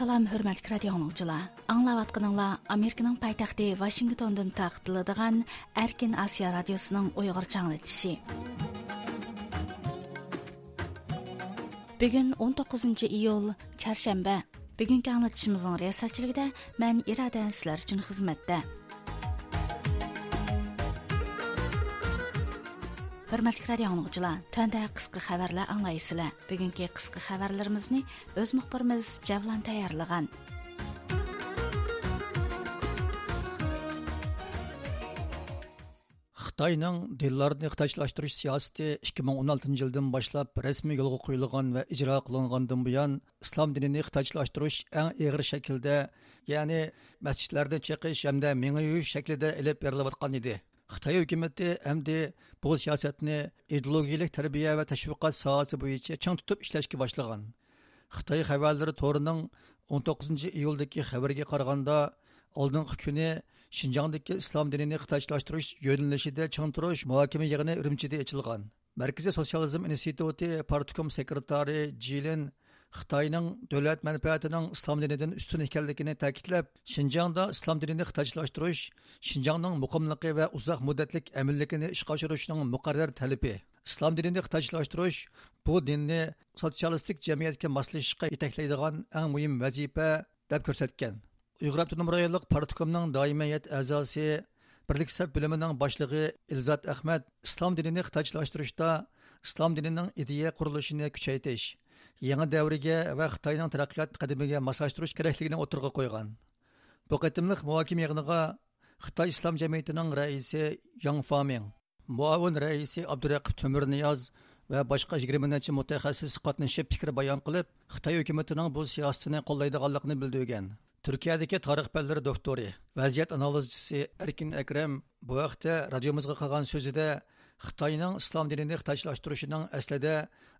Салам, хөрмәтлек радио тыңлаучылар. Американың пайтақты Вашингтондан тағытылыдыған Әркен Асия радиосының ұйғыр чаңлытшысы. Бүгін 19 июл, чаршәмбе. Бүгінгі аңлатышымыздың риясатчылығыда мән ирадән сілер үшін қызметті. Hörmətli radio dinləyicilər, təndə qısqa xəbərlər anlayısınızlar. Bugünkü qısqa xəbərlərimizni öz müxbirimiz Cavlan tayyorlagan. Xitoyning dillarni xitoychilashtirish siyosati 2016 yildan boshlab rasmiy yo'lga qo'yilgan va ijro qilingandan buyon islom dinini xitoychilashtirish eng og'ir shaklda, ya'ni masjidlarda chiqish hamda mingi yuyish shaklida ilib berilayotgan edi. Xitoy hukumati hamda bu siyosatni ideologiyalik tarbiya va tashviqot sohasi bo'yicha chang tutib ishlashga boshlagan. Xitoy xabarlari to'rining 19 iyuldagi xabarga qaraganda oldingi kuni shinjongdagi islom dinini xitoychilashtirish yo'nalishida chang turish muhokama yig'ini Urumchida ochilgan. Markaziy sotsializm instituti partikom sekretari Jilin Xitoyning davlat manfaatining islom dinidan ustun ekanligini ta'kidlab, Xinjiangda islom dinini xitoychilashtirish Xinjiangning muqimligi va uzoq muddatlik amilligini ishga oshirishning muqarrar talabi. Islom dinini xitoychilashtirish bu dinni sotsialistik jamiyatga moslashishga yetaklaydigan eng muhim vazifa deb ko'rsatgan. Uyg'ur Abdunum rayonlik partikomning doimiyat a'zosi Birlik saf bilimining boshlig'i Ilzat Ahmad islom dinini xitoychilashtirishda islom dinining ideya qurilishini kuchaytirish yangi davriga va xitoyning taraqqiyot qadimiga moslashtirish kerakligini o'tirg'a qo'ygan bu qatimliq muhokama yig'iniga xitoy islom jamiyatining raisi yang faming muavin raisi abduraqib to'mirniyoz va boshqa yigirma necha mutaxassis qatnashib fikr bayon qilib xitoy hukumatining bu siyosatini qo'llaydiganligini bildirgan turkiyadagi tarix fanlari doktori vaziyat analizchisi erkin akram bu vaqtda radiomizga qilgan so'zida xitoyning islom dinini xitoychilashtirishining aslida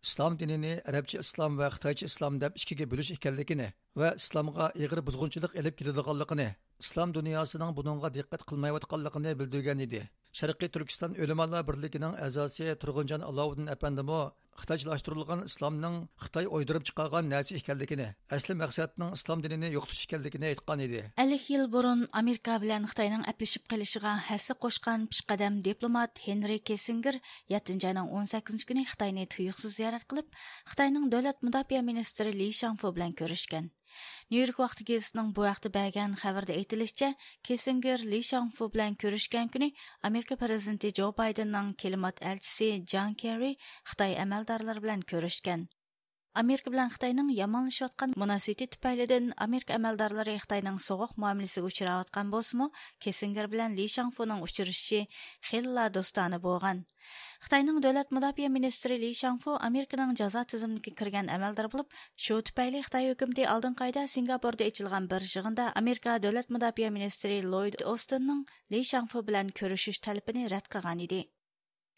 islom dinini arabcha islom va xitoycha islom deb ikkiga bo'lish ekanligini va islomga ig'ir buzg'unchilik ilib keladiganligini islom dunyosining buningga diqqat qilmayotganligini bildirgan edi. Sharqiy turkiston o'limalar birligining a'zosi turg'unjon alovuddin apandimo xitoychilashtirilgan islomning xitoy o'ydirib chiqargan narsa ekanligini asli maqsadning islom dinini yo'qotish ekanligini aytgan edi 50 yil burun amerika bilan xitoyning aplashib qolishiga hassa qo'shgan pishqadam diplomat henri kessinger 7 ayning 18 kuni xitoyni tuyuqsiz ziyorat qilib xitoyning davlat mudofaa ministri li shanfu bilan Нью-Йорк вақты кезісінің бұ ақты бәген қабырды әйтіліше, кесінгір Ли Шанфу білән көрішкен күні Америка президенті Джо Байденның келімат әлчісі Джан Керри Қытай әмәлдарлар білән көрішкен. Америка белән Хитаенның яманлашып аткан мөнәсәбәте Америка әмәлдарлары Хитаенның соғык муамиләсенә учрап аткан булсымы, Кессингер белән Ли Шаңфуның учрышы хилла достаны булган. Xitoyning davlat mudofaa ministri Li Shangfu Amerikaning jazo tizimiga kirgan amaldor bo'lib, shu tufayli Xitoy hukumati oldin qayda Singapurda ochilgan bir yig'inda Amerika davlat mudofaa ministri Lloyd Austinning Li Shangfu bilan ko'rishish talabini rad qilgan edi.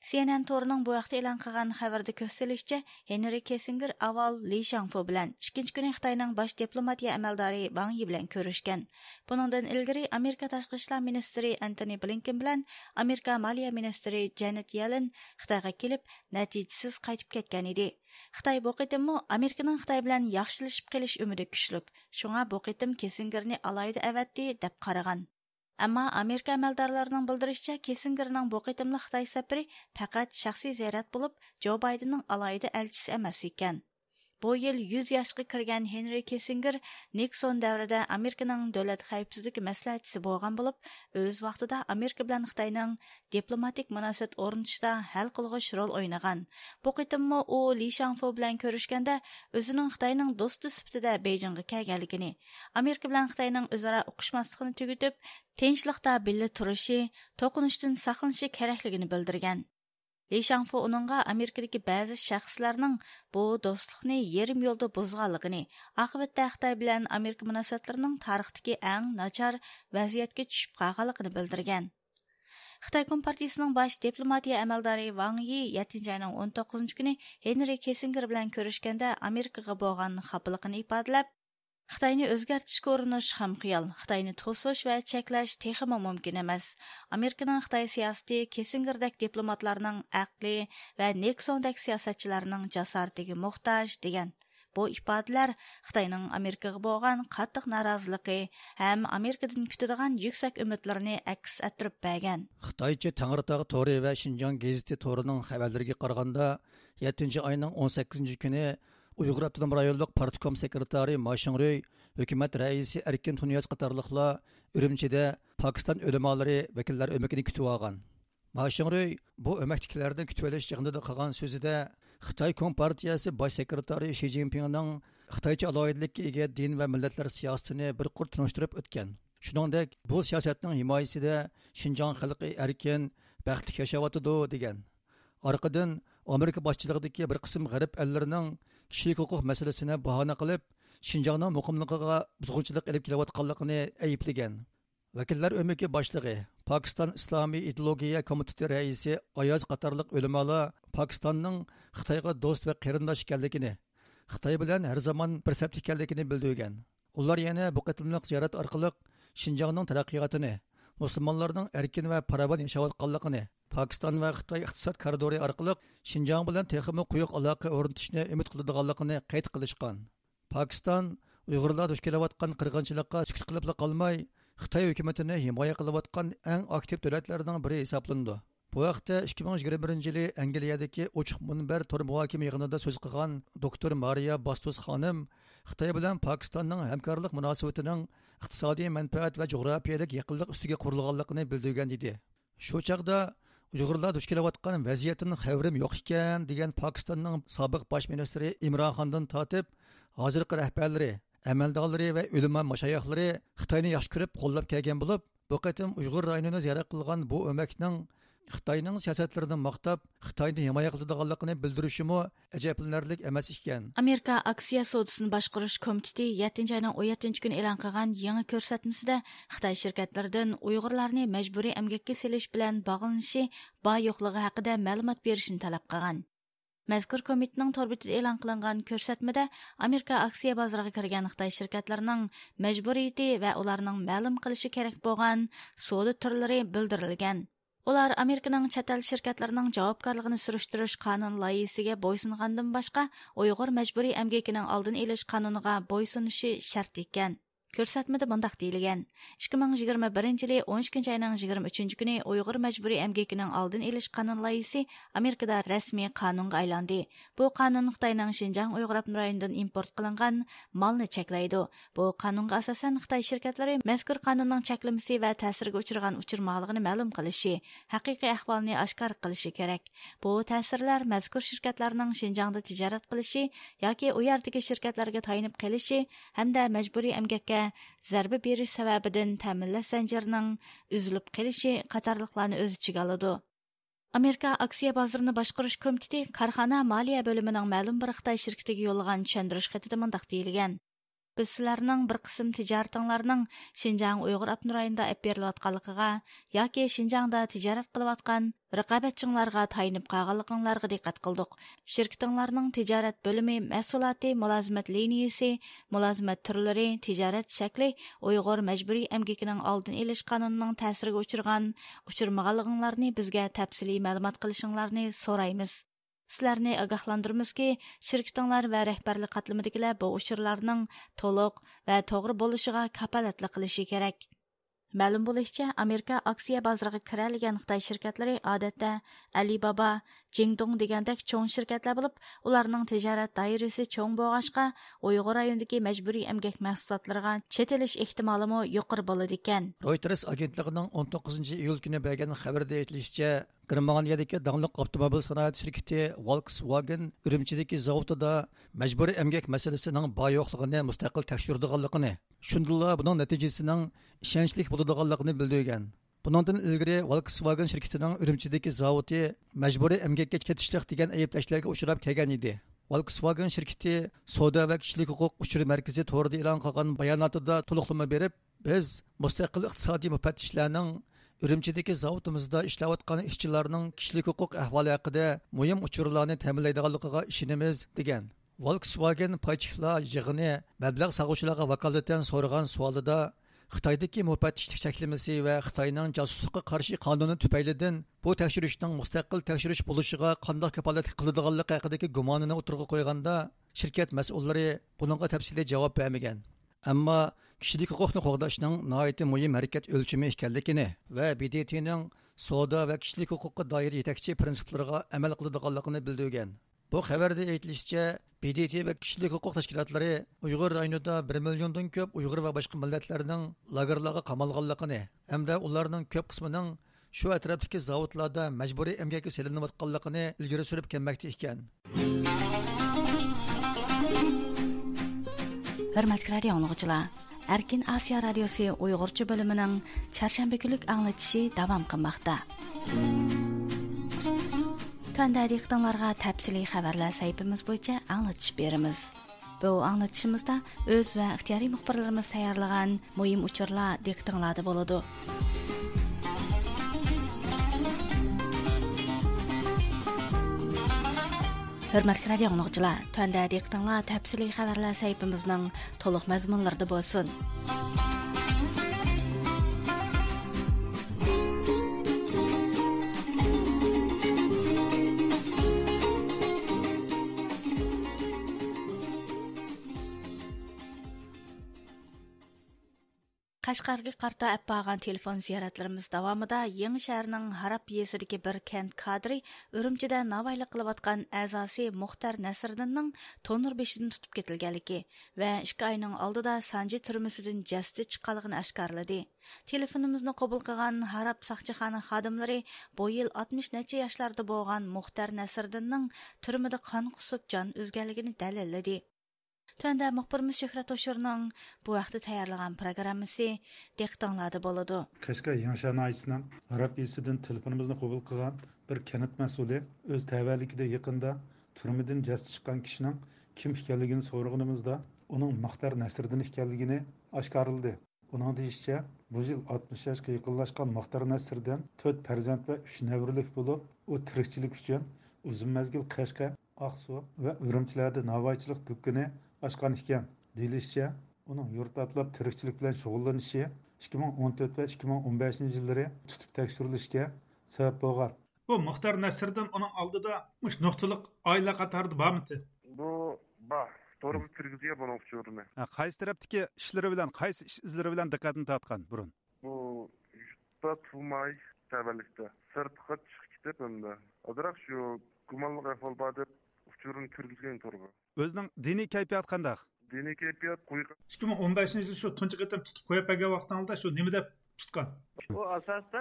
CNN торының бу вакытта элан кылган хәбәрдә күрсәтелишчә, Хенри Кессингер авал Ли Шаңфо белән 2 көне Хитаенның бас дипломатия әмәлдары Ван и белән күрешкән. бұныңдан илгәри Америка ташкы эшләр министрі Антони Блинкен белән Америка малия министрі Джанет Ялен қытайға келіп нәтижесіз қайтып кеткән иде. қытай бу кытыммы Американың қытай белән яхшылышып келіш үміті күшлік Шуңа бу кытым Кессингерне алайды әвәтті деп қараған Әмма Америка әмәлдарларының білдірішчә Кесингерның бұл қытымлы Қытай сәпірі пәкәт шәқси зәрәт болып, Джо Байденның алайды әлчісі әмәс екен. Бұл ел 100 яшқы кірген Хенри Кесингер Никсон дәвріде Американың дөләт қайыпсіздік мәсләтісі болған болып, өз вақтыда Америка білән Қытайның дипломатик мұнасет орыншыда хәл қылғыш рол ойнаған. Бұл қытымы о Ли Шанфо білән көрішкенде өзінің Қытайның досты сүптіде Бейджинға кәгәлігіні, Америка білән Қытайның өзара ұқышмастықыны түгітіп, tinchlikda birga turishi, to'qinishdan saqlanishi kerakligini bildirgan. Ли Шаңфу оныңға Америкадагы бәзі шәхсләрнең бу достлыкны ярым юлда бузганлыгын, акыбытта Хытай белән Америка мөнәсәбәтләренең тарихтагы иң начар вазiyatga төшүп калганлыгын белдергән. Xitay Компартиясының баш дипломатия әмәлдары Ван Yi 7 айның 19 көне Хенри Кессингер белән күрешкәндә Америкага булган хапылыгын ифадлап, Xitayni o'zgartirishga urinish ham xiyol. Xitayni to'sish va cheklash texmi mumkin emas. Amerikaning Xitoy siyosati Kessingerdak diplomatlarning aqli va Nixondak siyosatchilarning jasoratiga muhtoj degan. Bu ifodalar Xitoyning Amerikaga bo'lgan qattiq noroziligi ham Amerikadan kutadigan yuksak umidlarini aks ettirib bergan. Xitoycha Tangritog' to'ri va Shinjong gazeti to'rining xabarlariga qaraganda 7 oyning 18 kuni Uyghur Abdunum rayonluq partikom sekretari Maşınröy, hükümet rəisi Erkin Tunyaz qatarlıqla Ürümçidə Pakistan ölümaları vəkillər öməkini kütüb alğan. Maşınröy bu öməkdiklərdən kütübələş yığında qalan sözüdə Xitay Kompartiyası baş sekretari Xi Jinpingnin Xitayca alayidlikə ega din və millətlər siyasətini bir qurt tunuşdurub ötken. Shuningdek, bu siyosatning himoyasida Xinjiang xalqi erkin, baxtli yashayotidu degan. Orqadan Amerika boshchiligidagi bir qism g'arb ellarining kishilik huquq masalasini bahona qilib shinjongning muqimligiga buzg'unchilik ilib kelayotganligini ayblagan vakillar o'miki boshlig'i pokiston islomiy ideologiya komiteti raisi ayoz qatorliq o'limalar pokistonning xitoyga do'st va qarindosh ekanligini xitoy bilan har zamon bir safda ekanligini bildirgan ular yana bu qatimliq ziyorat orqali shinjongning taraqqiyotini musulmonlarning erkin va farovon yashayotganligini pokiston va xitoy iqtisod koridori orqali shinjong bilan texmi quyuq aloqa o'rnatishni umid qiladiganligini qayd qilishgan pokiston uyg'urlar duch kelayotgan qirg'inchilikqa sukut qilib qolmay xitoy hukumatini himoya qilayotgan eng aktiv davlatlardan biri hisoblandi bu yigirma birinchi yili angliyadagi ochiq munbar to'r muhokama so'z qilgan doktor mariya bastus xonim xitoy bilan pokistonning hamkorlik munosabatining iqtisodiy manfaat va jo'grafiyalik yaqinlik ustiga qurilganligini bildirgan edi shu chog'da uyg'urlar duch kelayotgan vaziyatdan xavrim yo'q ekan degan pokistonning sobiq bosh ministri imron tortib hozirgi rahbarlari amaldorlari va ulamo mashayohlari xitoyni yaxshi ko'rib qo'llab kelgan bo'lib bu qatim uyg'ur rayonini ziyorat qilgan bu o'makning xitoyning siyosatlarini maqtab xitoyni himoya qiladiganligini bildirishimi ajablanarli emas ekan amerika aksiya sodasini boshqarish komiteti yettinchi oyning o'n yettinchi kuni e'lon qilgan yangi ko'rsatmasida xitoy shirkatlaridan uyg'urlarni majburiy emgakka selish bilan bog'lanishi bor yo'qligi haqida ma'lumot berishni talab qilgan Мәзкур комитетның e'lon qilingan ko'rsatmada Amerika aksiya bozoriga kirgan Xitoy shirkatlarining majburiyati va ularning ma'lum qilishi kerak bo'lgan savdo turlari bildirilgan. Amerikaның chet el şirketләренең җавапкарлыгын сүрештirish qonun loyihasiga bo'ysungandan boshqa Uyg'ur majburiy emgakining oldini olish qonuniga bo'ysunishi shart ekan. Көрсәтмәдә мондак диелгән. 2021 елы 12 айның 23 көне Уйгыр мәҗбүри әмгекенең алдын алыш канун лайысы Америкада рәсми канунга айланды. Бу канун Хитаенның Шинҗаң Уйгыр районыннан импорт кылынган малны чекләйди. Бу канунга асасан Хитаи şirkәтләре мәзкур канунның чеклемесе ва тәсиргә учраган учурмалыгын мәгълүм кылышы, хакыйкый әхвалны ашкар кылышы кирәк. Бу тәсирләр мәзкур şirkәтләрнең Шинҗаңда тиҗарат кылышы яки у ярдәге şirkәтләргә таянып калышы һәм мәҗбүри әмгәккә berish sababidan ta'minlash zanjirining uzilib qolishi qatorliqlarni o'z ichiga oladi. Amerika aksiya bozorini boshqarish komiteti korxona moliya bo'limining ma'lum bir xitoy shirkatiga yo'llagan tushuntirish xatida mundoq deyilgan Biz sizlərning bir qism ticaretinglarning Шинжаң Уйғур Абнурайында әп бериләтканлыгыга яки Шинжаңда тижарат кылып аткан рәқабәтчиңләргә тайынып калганлыгыңларга диккәт кылдык. Şirketиңларның тижарат бөлүме мәсъулаты, мулазимат линиясе, мулазимат түрләре, тижарат шәкли Уйғур мәҗбүри әмгекенең алдын алыш канунының тәсиргә учырган, учырмаганлыгыңларны безгә тәфсилий мәгълүмат кылышыңларны sizlarni ogohlantirmizki shirkitinglar va rahbarlik qatlimidagilar bu uchurlarning to'liq va to'g'ri bo'lishiga kapolatli qilishi kerak Мәлім болышча, Америка акция базарыға кірәлген Қытай шіркетлері адетті Alibaba, Jingdong дегендек чоң shirkatlar болып, ularning tijorat дайресі чоң болғашқа Ойғыр районындагы majburiy әмгек мәхсулатларына четелеш ихтималы мо болады екен. Reuters агентлігінің 19 iyul күні берген хабарда айтылышча, Германиядәге данлык автомобиль санаят şirkәте Volkswagen Үрümçидәге заводында мәҗбүри эмгәк мәсьәлесенең бай юклыгын мустакыл тәкъшүрдегәнлыгын, шундыйлар буның нәтиҗәсенең ишенчлек булдыганлыгын белдергән. Bundan ilgari Volkswagen şirketining Үрümçидәге заводы мәҗбүри эмгәккә кетишлек деген әйепләшләргә очрап келген иде. Volkswagen şirketi Soda ve Kişilik Hukuk Uçur Merkezi torda ilan qilgan bayonotida to'liqlama berib, biz mustaqil iqtisodiy Үрімчідегі zavodimizda ishlayotgan ishchilarning kishilik huquq ahvoli haqida muhim uchurlarni ta'minlaydiganligiga ishonamiz degan volkswagen paychiqlar yig'ini mablag' sag'uvchilarga vakolatan so'ragan savolida xitoydagi mupatishlik cheklamasi va xitoyning josuslikqa qarshi qonuni tufaylidan bu tekshirishning mustaqil tekshirish bo'lishiga qanday kapolatlik qiladiganligi haqidagi gumonini o'tirg'a qo'yganda shirkat mas'ullari bunga tafsiliy javob bermagan ammo kishilik huquqni qo'g'dashning noiti muhim harakat o'lchami ekanligini va bdtning savdo va kishilik huquqqa doir yetakchi prinsiplariga amal qiladiganligini bildirgan. Bu xabarda aytilishicha bdt va kishilik huquq tashkilotlari uyg'ur rayonida bir milliondan ko'p uyg'ur va boshqa millatlarning lagerlarga qamalganligini hamda ularning ko'p qismining shu atrofdagi zavodlarda majburiy emgakka selinayotganligini ilgari surib kelmoqda ekan. Hurmatli radio Erkin Asiya Radiosi Uyg'urcha bo'limining charshanba kunlik anglatishi davom qilmoqda. Tanda diqqətinizə təfsili xəbərlər səhifəmiz boyunca anlatış berimiz. Bu anlatışımızda öz və ixtiyari müxbirlərimiz tayarlagan mühim uçurlar diqqətinizdə болады. Hürmetli radio anlıqçılar, töndədik tənla təfsili xəbərlər səhifimizin toluq məzmunlarında bolsun. Қашқарға қарта әппаған телефон зияратларымыз давамыда Еңі шәрінің Харап езірге бір кент кадры үрімчеді навайлы қылып атқан әзасы Мухтар Нәсірдіннің тоныр бешідін тұтып кетілгәлікі вә ішкі айның алдыда Санжи түрмісідің жәсті чыққалығын әшкарлады. Телефонымызны қобыл қылған Харап сақчыханы қадымлары бұл 60 нәче яшларда болған Мұхтар Нәсірдіннің түрмеді қан құсып жан өзгәлігіні дәлелледі. Төндә мұқпырмыз Шөһрәт Ошурның бұ вакытта таярлаган программысы диктанлады болады. Кәшкә Яңшан айсынан Араб илсидән телефонымызны қобыл қыған бір кәнәт мәсуле өз тәвәлікіде якында турмидан жәсті шыққан кішінің кім хикәлігін сорғынымызда оның мақтар нәсірдің икәнлегене ашқарылды. Уның дейшіше, бұ жыл 60 яшькә якынлашкан мақтар Насрдин 4 фәрзәнд ва 3 нәврлек булып, у тиркчилек үшін ұзым мәзгіл qashqa ақсу, va навайчылық novvoychilik ochgan ekan deyilishicha uning yurt atlab tirikchilik bilan shug'ullanishi ikki ming o'n to'rt va ikki ming o'n beshinchi yillari tutib tekshirilishga sabab bo'lgan. Bu muxtar nasriddin uning oldida mush nuqtaliq oila qatorida bormidi? Bu bor to'g'ri kirgizgan buni uchurni qaysi tarafdagi ishlari bilan qaysi ish izlari bilan diqqatini tortgan burun? Bu yurtda turmay tavallikda sirtqa chiqib ketib endi ozroq shu gumonli ahvol bor deb uchurni kirgizgan to'g'ri o'zining diniy kayfiyati qandaq? Diniy kayfiyat ikki ming o'n beshinchi yil shu tunchi qatam tutib qo'yib bergan vaqtingizda shu nima deb tutgan u asosda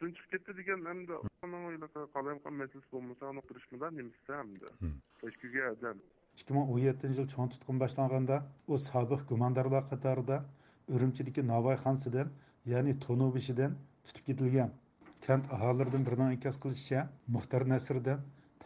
tun chiqib ketdi degan hamda qolayotgan masalasi bo'lmasa uni qilishmida nimasi hamda tashkiga adam ikki ming o'n yettinchi yil cho'ng tutqun boshlanganda u sobiq gumondorlar qatorida urumchidagi navoiyxonsidan ya'ni to'nubishidan tutib ketilgan kent aholilaridan birining inkos qilishicha muxtar nasrdan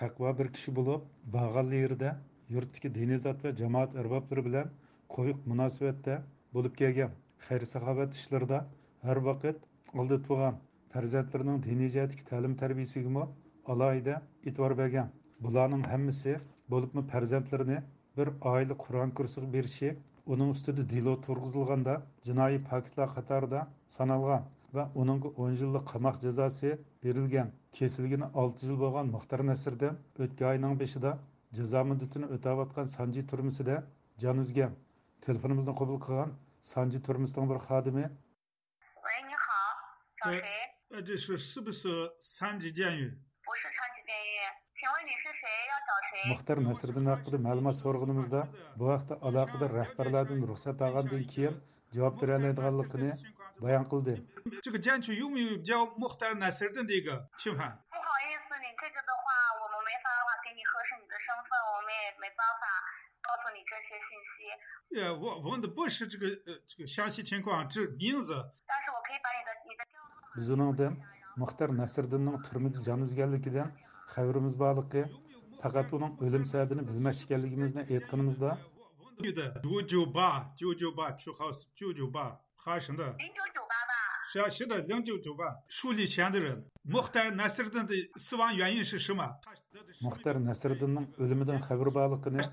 taqvo bir kishi bo'lib bag'alli yerda yurtdagi diniy zot va jamoat arboblari bilan qo'yiq munosabatda bo'lib kelgan. Xayr saxovat ishlarida har vaqt oldi tug'an farzandlarining diniy jihatdagi ta'lim tarbiyasiga alohida e'tibor bergan. Bularning hammasi bo'libmi farzandlarini bir oila qur'on kursiga berishi uning ustida dilo turg'izilganda jinoiy faktlar qatorida sanalgan va uningga o'n yillik qamoq jazosi berilgan. kesilgini olti yil bo'lgan muxtar nasirdan o'tgan oyning beshida jazo muddatini o'tayotgan sanji turmisida jon uzgan telefonimizni qabul qilgan sanji turmisning bir xodimi. Muxtar nasriddin haqida ma'lumot so'rg'inimizda bu haqda aloqador rahbarlardan ruxsat olgandan keyin javob berolmaydiganligini 这个景区有没有叫穆罕达纳西尔顿这个情况？不好意思，你这个的话，我们没法给你核实你的身份，我们也没办法告诉你这些信息。呃，我问的不是这个，呃，这个详细情况，这名字。但是，我可以把你的。不知道的，穆罕达纳西尔顿的土米的詹姆斯·盖尔的地点，卡维尔·穆斯巴尔的克，塔卡图南·奥利姆塞的尼·比尔梅什·盖尔的给您介绍一下。我问的。九九八，九九八去哈斯，九九八哈什的。是的，零九九八树立前的人。穆罕默德·纳希尔的死亡原因是什么？穆罕默德·纳希尔德呢？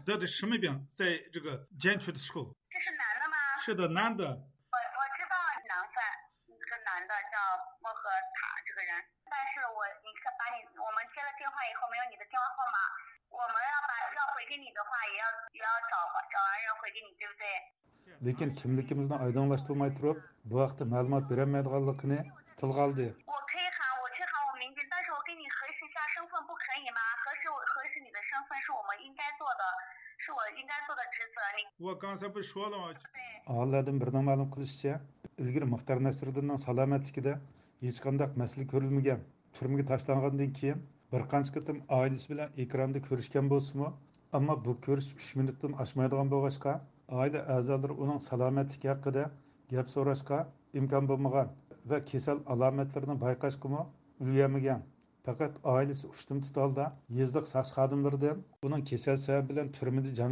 得的什么病？在这个监区的时候？这是男的吗？是的，男的。我我知道男犯，一个男的叫莫赫塔这个人。但是我，你看，把你我们接了电话以后，没有你的电话号码。我们要把要回给你的话，也要也要找找完人回给你，对不对？lekin kimligimizni oydinlashtirmay turib bu haqda ma'lumot berolmaydiganligini tilga oldi olimlardan birdan ma'lum qilishicha ilgari muxtar nasriddinning salomatligida hech qanday masala ko'rilmagan turmaga tashlangandan keyin bir qancha qitim oilasi bilan ekranda ko'rishgan bo'lsinmi ammo bu ko'rish uch minutdan oshmaydigan bo'lg'achqa oila a'zolari uning salomatligi haqida gap so'rashga imkon bo'lmagan va kasal alomatlarini bayqashgami ulgurmagan faqat oilasi ushtim tutolda yezliq soqchi xodimlaridan uning kasal sababi bilan turmada jon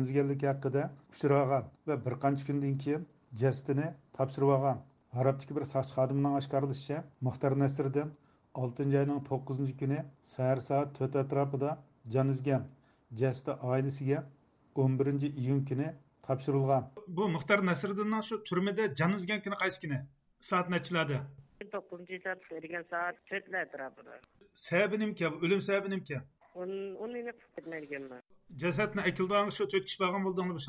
haqida uchragan va bir qancha kundan keyin jasadini topshirib olgan. Arabdagi bir soqchi xodimining oshkorlashicha muxtar nasriddin oltinchi oyning to'qqizinchi kuni sahar soat to'rt atrofida jon uzgan jasadi oilasiga o'n birinchi iyun kuni topshirilgan Bu Muxtar Nasriddinning shu turmada jon uzgan kuni qaysi kuni? Soat nechilarda? to'qqizinchi soat bergan soat to'rtlar atrofida Sababi nimki? O'lim sababi nimki? uni ketmaydiganman Jasadni aytilgan shu to'rt kishi borgan bo'ldingmi bu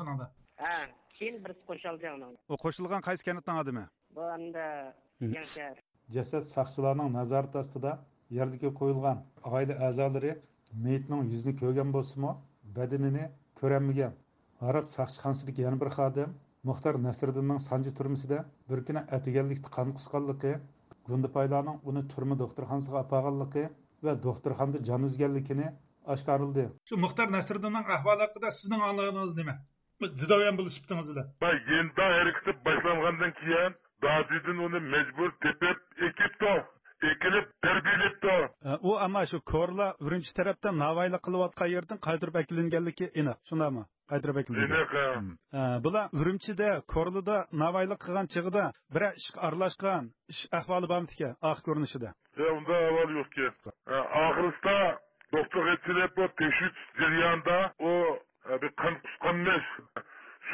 ha keyin birisi qo'shildi uni U qo'shilgan qaysi kanatdan odami? bu anda jasad soqchilarning nazorati ostida yerga qo'yilgan oila a'zolari meyitning yuzini ko'rgan bo'lsimi badanini ko'rolmagan arab soqchixonasidagi yana bir xodim muxtar nasriddinning sanji turmisida bir kuni atiganlikda qon qusganligi gundipaylarning uni turma doktorxonasiga olib borganligi va doktorxonada jon uzganligini oshkorildi Shu Muxtar Nasriddinning ahvoli haqida sizning anlaganligingiz nima? Zidoyan bo'lishibdingiz bilan. Ben yeniden hareketi başlangandan keyin Dadidin onu mecbur tepip ekipti. Ekilip terbiyelipti. u ammo shu ko'rla birinchi tarafdan navoiylik qilayotgan yerdan qaydirib akilinganligi aniq shundami айдырбек була үрүмчиде корлуда навайлык кылган чыгыда бир ишке аралашкан иш ахвалы бамтике ак көрүнүшүдө унда абал жокке акырыста доктор эцелепов текшерүү жарыянда о бир кан кускан эмес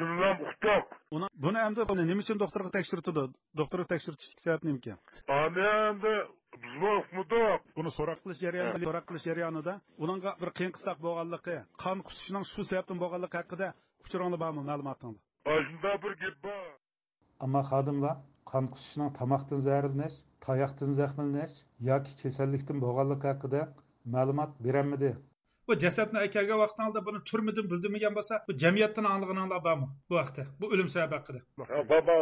uqtoq. uni buni endi nima uchun doktorga tekshirtdi doktorga tekshirtish sabab nima Ani endi buni so'roq qilish jarayonida so'roq qilish jarayonida uningga bir qiyin qistoq bo'lganligi qon qusishining shu sababdan bo'lganligi haqida uchuronglar bormi ma'lumotinglar Aşında bir gap bor. ammo xodimlar qon qusishning tomoqdan zaharlanish tayoqdan zaxmlanish yoki kasallikdan bo'lganligi haqida ma'lumot berolmadi Bu jasadni akaga vaqtingizda buni turmadan bildirmagan bo'lsa, bu jamiyatdan anglaganinglar bormi bu vaqtda? Bu o'lim sababi haqida. Ha, baba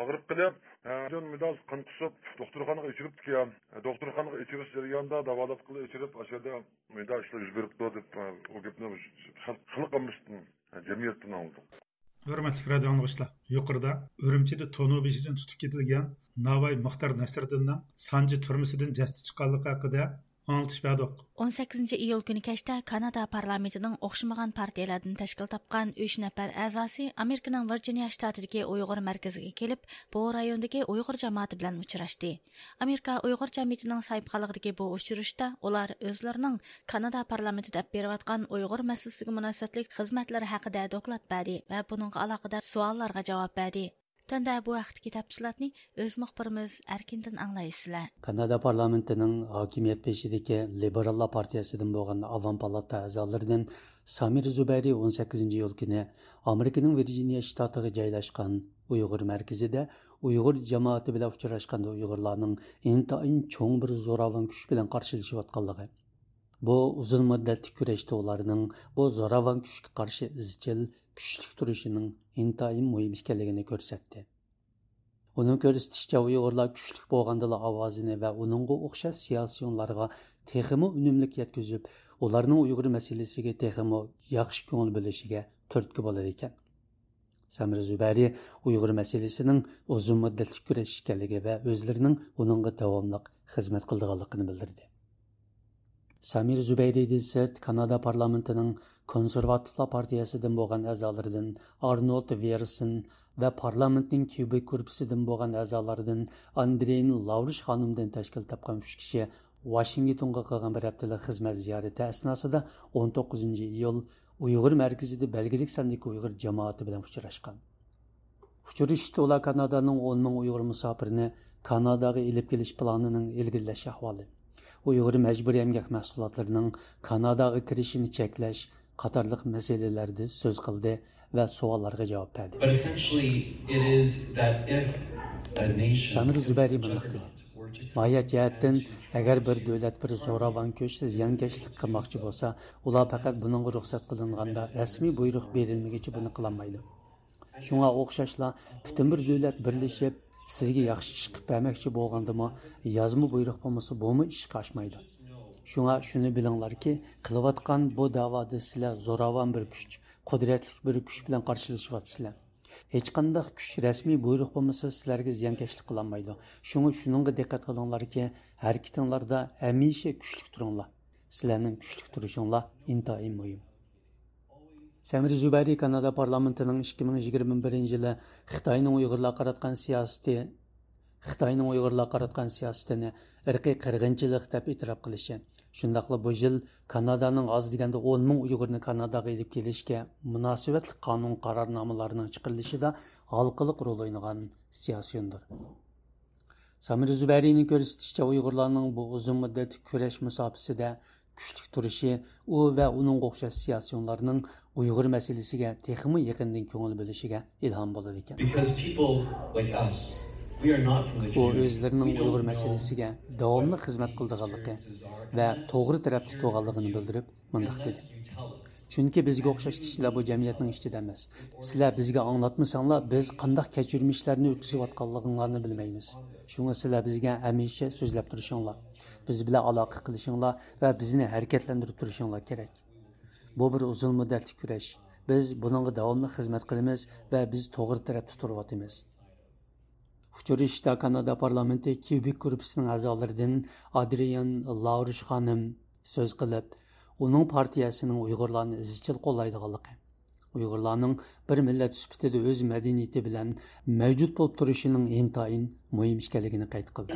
ağrıp qilib, jon midas qon qusib, doktorxonaga içirib kelgan. Doktorxonaga içirish jarayonida davolab qilib içirib, o'shada menda ishlar yuz beribdi deb o gapni xalq qilmishdin. Jamiyatdan oldim. Hurmatli radio anglag'uchilar, yuqorida Urumchida to'nov beshidan tutib ketilgan Navoiy Muxtar Nasriddinning Sanji turmisidan jasdi chiqqanligi haqida аңлытыш бәдік. 18 июл күні кәшті Канада парламентінің оқшымаған партиялардың тәшкіл тапқан 3 нәпәр әзасы Американың Вирджиния штатыдегі ұйғыр мәркізге келіп, бұл райондегі ұйғыр жамааты білән ұшырашты. Америка ұйғыр жамиетінің сайыпқалығыдегі бұл ұшырышта олар өзлерінің Канада парламенті дәп беріп атқан ұйғыр мәсілісігі мұнасатлік қызметлері хақыда доклад бәді вә бұныңға алақыда суалларға жауап бәді. Тәндә әқті кетап тәфсилатны өз мөхбирimiz әркендің аңлайсызлар. Канада парламентінің хакимият пешидәге Либералла партиясының болған Аван палата әгъзаларыдан Самир Зубәри 18 ел көне Американың Вирджиния штатығы жайлашқан Uyghur mərkəzində Uyghur cəmaəti ilə uçraşqanda Uyghurların intayın çox bir zoravın güc ilə bu uzun muddatli kurashda ularning bu zo'ravon kuchga qarshi izchil kuchli turishining intayin muhim ekanligini ko'rsatdi uning ko'rsatishicha uyg'urlar kuchli bo'lgandala ovozini va uningga o'xshash siyosiyonlarga texmi unumlik yetkazib ularning uyg'ur masalasiga texmi yaxshi ko'ngil bo'lishiga turtki bo'lar ekan Samir Zübari Uyghur мәселесінің uzun müddetli күреш ekanligi va o'zlarining uningga davomli xizmat qildiganligini bildirdi. Samir Zübeyri Sirt Kanada parlamentinin konservativlar partiyasidan bo'lgan a'zolaridan Arnold Versin va parlamentning Quebec gruppasidan bo'lgan a'zolaridan Andrein Lavrish xonimdan tashkil topgan 3 kishi Washingtonga qilgan bir haftalik xizmat ziyorati asnosida 19 iyul Uyg'ur markazida belgilik sondagi Uyg'ur jamoati bilan uchrashgan. Uchrashishda ular Kanadaning 10 ming Uyg'ur musofirini Kanadaga ilib kelish planining ilgirlash ahvoli, Uyg'ur majburiy emgak mahsulotlarining Kanadaga kirishini cheklash qatorliq masalalarda so'z qildi va savollarga javob berdi. Samir Zubari Mayat jihatdan agar bir davlat bir zo'ravon ko'chda ziyonkashlik qilmoqchi bo'lsa, ular faqat buningga ruxsat qilinganda rasmiy buyruq berilmagicha buni qilolmaydi. Shunga o'xshashla butun bir davlat birlashib sizga yaxshi chiqib bermoqchi bo'lgandimi, yozma buyruq bo'lmasa, bumi ish qochmaydi Shunga shuni bilinglarki, qilayotgan bu da'voda sizlar zo'ravon bir kuch, qudratli bir kuch bilan qarshilashyapsizlar. hech qanday kuch rasmiy buyruq bo'lmasa sizlarga ziyonkashlik qilolmaydi shunga shunga diqqat qilinglarki harakatinglarda hamisha kuchli turinglar. Sizlarning kuchli turishinglar intoyim muhim. Сәмир Зубари Канада парламентының 2021 жылы Қытайның ұйғырлар қаратқан саясаты Қытайның ұйғырлар қаратқан саясатыны ірқи қырғыншылық деп итраф қылышы. Шындақлы бұл жыл Канаданың аз дегенде 10 мың ұйғырны Канадаға еліп келешке мұнасибетлік қанун қарарнамаларының шығарылышында халқылық рөл ойнаған саяси ұйымдар. Самир Зүбәрийнің көрсетішчі bu бұл ұзын мүддет күреш kuchli turishi u va uning o'xshash siyosiyonlarning uyg'ur masalasiga texmi yaqindan ko'ngil bo'lishiga ilhom bo'ladi ekan. U o'zlarining uyg'ur masalasiga davomli xizmat qildiganligi va to'g'ri taraf tutganligini bildirib mundoq dedi. Chunki bizga o'xshash kishilar bu jamiyatning ichida emas. Sizlar bizga anglatmasanglar biz qandoq kechirmishlarni o'tkazayotganliginglarni bilmaymiz. Shunga sizlar bizga hamisha so'zlab turishinglar biz bilan aloqa qilishinglar va bizni harakatlantirib turishinglar kerak. Bu bir uzun muddatli kurash. Biz bunga davomli xizmat qilamiz va biz to'g'ri tarafda turyapmiz. Uchrashda Kanada parlamenti Quebec gruppasining a'zolaridan Adrian Laurish xonim so'z qilib, uning partiyasining Uyg'urlarni izchil qo'llaydiganligi, Uyg'urlarning bir millat sifatida o'z madaniyati bilan mavjud bo'lib turishining intayin muhim ekanligini qayd qildi.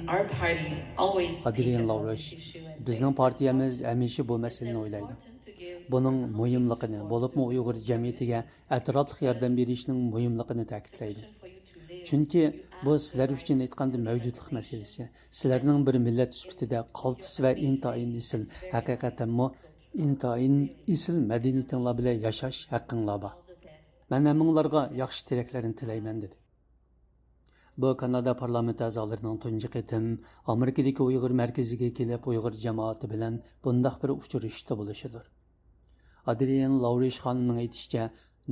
Adrian bizning partiyamiz hamisha bu masalani o'ylaydi. Buning muhimligini, bo'libmi Uyg'ur jamiyatiga atrofli yordam berishning muhimligini ta'kidlaydi. chunki bu sizlar uchun aytganda mavjudlik masalasi sizlarning bir millat sifatida qaltis va intoyin isil haqiqatanmi intayin isil мәдениетіңла біле яшаш хаққыңла ба. Мән әміңларға яқшы тілеклерін тілеймен dedi. Bu Kanada parlamenti azalarının tuncu qitim Amerikadaki Uyghur merkezige kelip Uyghur cemaati bilen bundaq bir uçurishda buluşudur. Adrian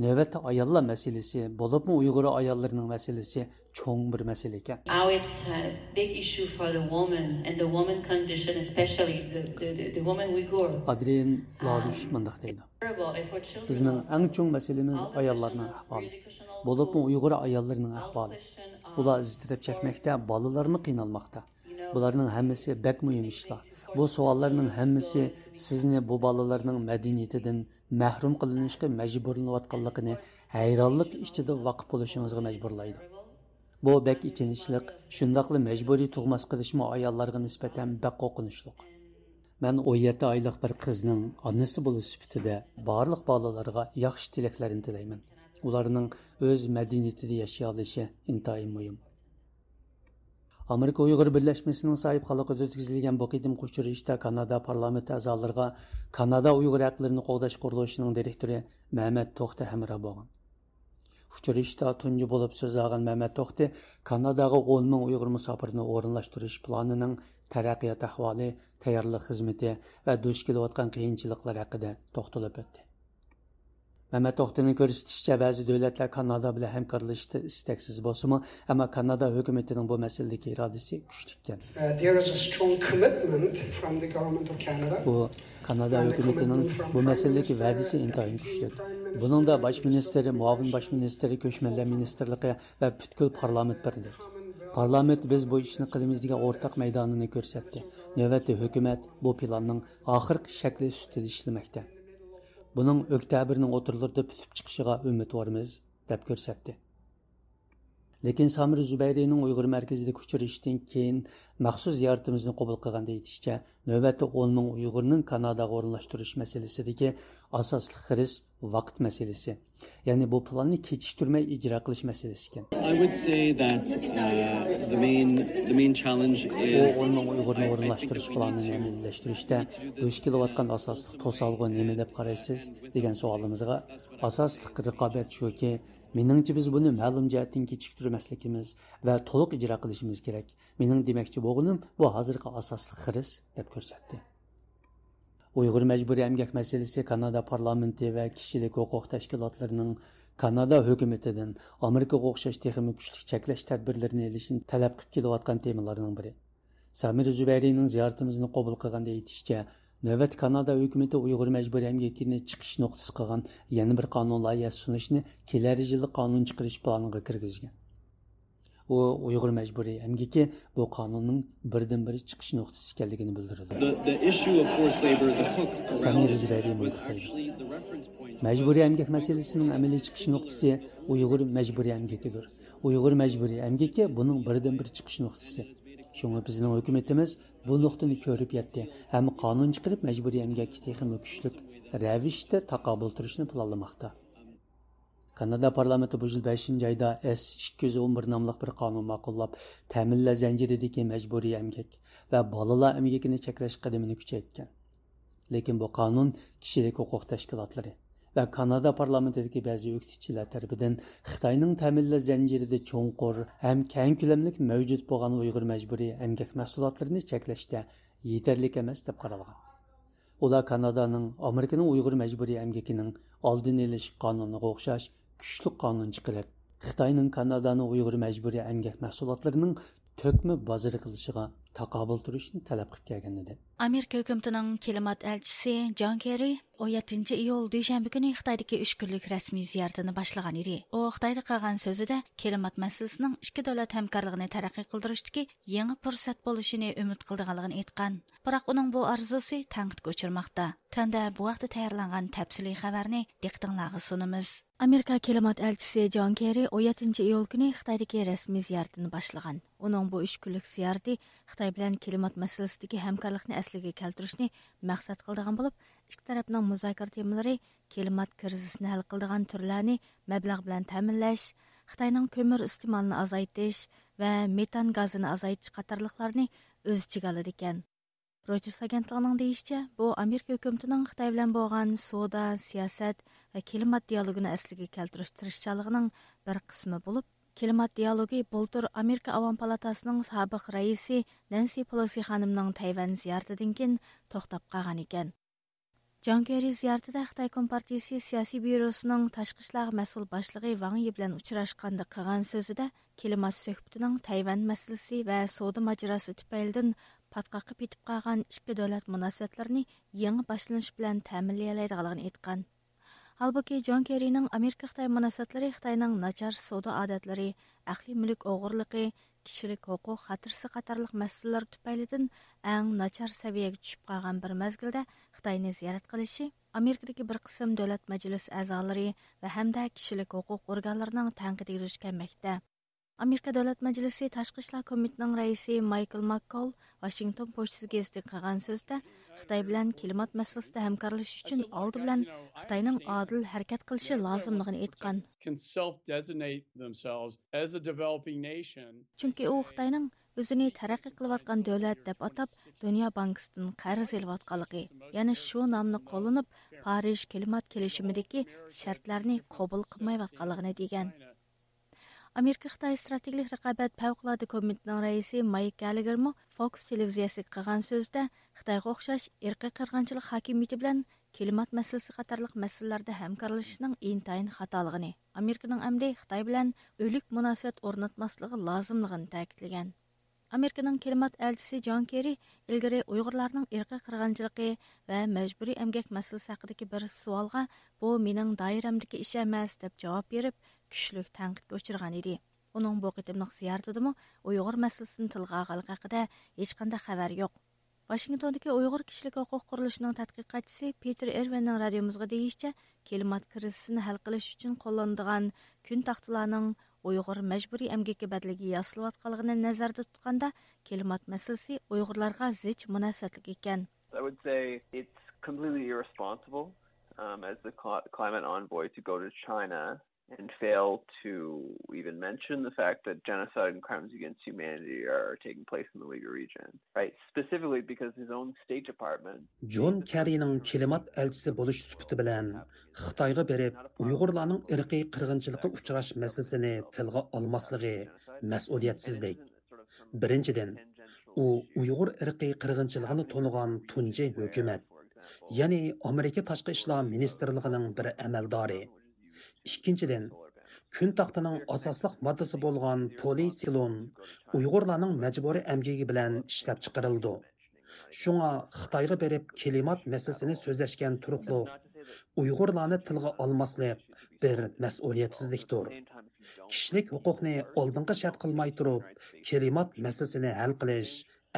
navbatda ayollar masalasi bo'libmi uyg'ur ayollarining masalasi cho'ng bir masala ekan now it's a big issue for the woman and the woman condition especially the, the, the, woman uyghur. Adrian lorish mundaq deydi bizning eng cho'ng masalamiz ayollarning ahvoli bo'libmi uyg'ur ayollarining ahvoli ular iztirab chekmoqda bolalarmi qiynalmoqda bularning hammasi bak muhim ishlar bu savollarning hammasi sizni bu bolalarning madaniyatidan mahrum qilinishga majburlanayotganligini hayronlik ichida vaqf bo'lishingizga majburlaydi. Bu bak ichinishliq shundoqli majburiy tug'mas qilishmi ayollarga nisbatan bak qo'rqinchliq. Man o'n yetti oylik bir qizning onasi bo'lish sifatida barliq bolalarga yaxshi tilaklarini tilayman. Ularning o'z madaniyatida yashay olishi intayin muhim. Amerika Uyğur Birləşməsinin sahib xalqı ötküzülgən bu qidim qoşuruşda Kanada parlamenti əzalarına Kanada Uyğur hüquqlarını qoğdaş quruluşunun direktori Məhəmməd Toxta həmra bolğan. Uçuruşda tuncu olub söz ağan Məhəmməd Toxti Kanadağa 10 min Uyğur musafirini orunlaşdırış planının tərəqqiyat ahvalı, tayarlıq xidməti və duş kelayotqan qiyinçiliklər haqqında toxtulub etdi. Məmməd Oxtunun göstərdikcə bəzi dövlətlər Kanada ilə həmkarlaşdı istəksiz bolsunmu, amma Kanada hökumətinin bu məsələdəki iradəsi güclükən. Bu Kanada hökumətinin bu məsələdəki vədisi intayın güclük. Bunun da baş ministri, muavin baş ministri, köçmənlər ministerliyi və bütün parlament birdir. Parlament biz bu işni qilimiz degan o'rtaq maydonini ko'rsatdi. Navbatda hukumat bu planning oxirgi shakli ustida ishlamoqda. Buning oktyabrning o'tirlarida pusib chiqishiga umidvormiz deb ko'rsatdi. lekin samir zubayriyning uyg'ur markazidagi uchrashishdan keyin maxsus ziyoratimizni qabul qilganda aytishicha navbatda o'n ming uyg'urning kanadaga o'rinlashtirish masalasidagi asosli xiris vaqt masalasi ya'ni bu planni kechiktirmay ijro qilish masalasi ekan i would say that uh, the main the main challenge is uyg'urni o'rinlashtirish planini amaliyalashtirishda duch kelayotgan asosli to'salg'i nima deb qaraysiz degan savolimizga asosli raqobat shuki Меніңше біз бұны мәлім жәттен кечіктірмәслікіміз вә толық ижра қылышымыз керек. Менің демекші болғаным бұл қазіргі асаслық қырыс деп көрсетті. Uyg'ur majburiy emgak masalasi kanada parlamenti va kishilik huquq tashkilotlarining kanada hukumatidan amerikaga o'xshash texmi kuchli cheklash tadbirlarini ilishni talab qilib kelayotgan temalarning biri. Samir zubayriyning ziyoratimizni qabul qilganda aytishicha navbat kanada hukumati uyg'ur majburiy emgakini chiqish nuqtasi qilgan yana bir qonun loyihasi sunishni kelar yili qonun chiqarish planiga kirgizgan u uyg'ur majburiy amgiki bu qonunning birdan bir chiqish nuqtasi ekanligini bildirildi majburiy amgak masalasining amaliy chiqish nuqtasi uyg'ur majburiy amgakidir uyg'ur majburiy amgaki buning birdan bir chiqish nuqtasi Шуңа bizning hukumatimiz bu nuqtani ko'rib етті. ham qonun шығарып majburiy әмгекті техім күшлік рәвіште тақабыл тұрышын. Канада парламенты бу ел 5 айда S211 намлык бер канун мақуллап, тәминлә зәнҗиридәге мәҗбүри эмгәк ва балалар эмгәкне чәкләш кадамын күчәйткән. Lekin bu qonun kishilik huquq tashkilotlari va kanada parlamentidagi ba'zi o'qituvchilar tarafidan xitoyning ta'minlash zanjirida cho'nqur ham keng ko'lamlik mavjud bo'lgan uyg'ur majburiy emgak mahsulotlarini cheklashda yetarli emas deb qaralgan ular kanadaning amerikaning uyg'ur majburiy emgakining oldini olish qonuniga o'xshash kuchli qonun chiqarib xitoyning kanadani uyg'ur majburiy emgak mahsulotlarining to'kma bozori qilishiga taqobil turishni talab qilib kelgan edi amerika hukumatining klimat elchisi jon kerri 17 iyul dushanba kuni xitoydagi 3 kunlik rasmiy ziyoratini boshlagan edi u xitoyda qolgan so'zida klimat masalasining ikki davlat hamkorligini taraqqiy qildirishdagi yangi fursat umid qildiganligini aytgan biroq uning bu orzusi tanqidga uchirmoqda tanda bu tayyorlangan tafsiliy xabarni amerika klimat elchisi jon kerri 17 iyul kuni xitoydagi rasmiy ziyoratini boshlagan uning bu 3 kunlik ziyorati xitoy bilan klimat masalasidagi hamkorlikni asliga keltirishni maqsad qildigan bo'lib ikki tarafning muzokara temalari klimat krizisini hal qiladigan turlarni mablag' bilan ta'minlash xitoyning ko'mir iste'molini azaytish va metan gazini azaytish qatorliqlarni o'z ichiga oladi Reuters агентлигинин дейишче, бұл Америка үкіметінің Қытай менен болған соода, саясат және климат диалогына әсілге келтириш тырышчалыгынын бір кысмы болып, климат диалоги болтур Америка Аван Палатасының сабық раиси Нэнси Пелоси ханымның Тайвань зыяртыдан кийин тоқтап қалған екен. Жан Керри зыяртыда Қытай Компартиясы саяси бюросының ташқышлағы ишлар басшылығы Ваң Ван Йи менен ұшырасқанда кылган сөзүдө климат сөхбөтүнүн Тайвань мәселесі және сауда мажрасы түпөйлдөн patqoqib yetib qolgan ikki davlat munosabatlarini yangi boshlanish bilan ta'minlaydiganligini aytgan. Halbuki Jon Kerrining Amerika Xitoy munosabatlari Xitoyning nachar savdo odatlari, aqliy mulk o'g'irligi, kishilik huquq xatirsi qatorliq masalalar tufaylidan eng nachar saviyaga tushib qolgan bir mazgilda xitoyni ziyorat qilishi amerikadagi bir qism davlat majlis a'zolari va hamda kishilik huquq organlarining tanqidiga duch kelmoqda amerika davlat majlisi tashqi ishlar komitetining raisi maykl makkol washington pochtasi gazetida qilgan so'zda xitoy bilan klimat masalasida hamkorlashish uchun oldi bilan xitoyning odil harakat qilishi lozimligini aytgan chunki u xitoyning o'zini taraqqiy qilayotgan davlat deb atab dunyo bankisidan qarz olayotganligi ya'ni shu nomni qo'llanib parij klimat kelishimidagi shartlarni qabul qilmayotganligini degan Америка Қытай стратегик рақабат павқлады комитетінің рәисе Майк Галлигермо Фокс телевизиясы қылған сөзде Қытайға ұқсас ирқи қырғыншылық хакимияты білән климат мәсьәлесе қатарлық мәсьәлеләрдә хәмкарлашышның интайын хаталыгыны, Американың әмде Қытай белән өлік мөнәсәбәт орнатмаслыгы лазымлыгын тәэкидләгән. Американың климат әлчесе Джон Керри илгәре уйгырларның ирқи қырғынчылығы ва мәҗбүри әмгәк мәсьәлесе хакындагы бер суалга "Бу минең даирәмдәге эш эмас" дип җавап биреп, kuchlik tanqidga uchragan edi. Uning bu qitimliq ziyoratidami Uyg'ur masalasini tilga olganligi haqida hech qanday xabar yo'q. Washingtondagi Uyg'ur kishilik huquq qurilishining tadqiqotchisi Peter ervenning radiomizga deyishicha, klimat krizisini hal qilish uchun qo'llanadigan kun taxtalarning uyg'ur majburiy emgakka badligi yasilayotganligini nazarda tutganda klimat masalasi uyg'urlarga zich munosabatli ekan i would say it's completely irresponsible um, as the climate envoy to go to china and fail to even mention the fact that genocide and crimes against humanity are taking place in the Uyghur region, right? Specifically because his own State Department. John Kerry'nin klimat elçisi buluş süpütü bilen Xitayga berip Uyg'urlarning irqiy qirg'inchilikqa uchrash masalasini tilga olmasligi mas'uliyetsizlik. Birinchidan, u Uyg'ur irqiy qirg'inchiligini to'nigan tunji hukumat, ya'ni Amerika tashqi ishlar ministrligining bir amaldori ikkinchidan kun taxtining asosliq moddasi bo'lgan polisilon uyg'urlarning majburiy amgigi bilan ishlab chiqarildi. Shunga xitoyga berib klimat masalasini so'zlashgan turuqli uyg'urlarni tilga olmaslik bir mas'uliyatsizlikdir. Kishilik huquqni oldinga shart qilmay turib klimat masalasini hal qilish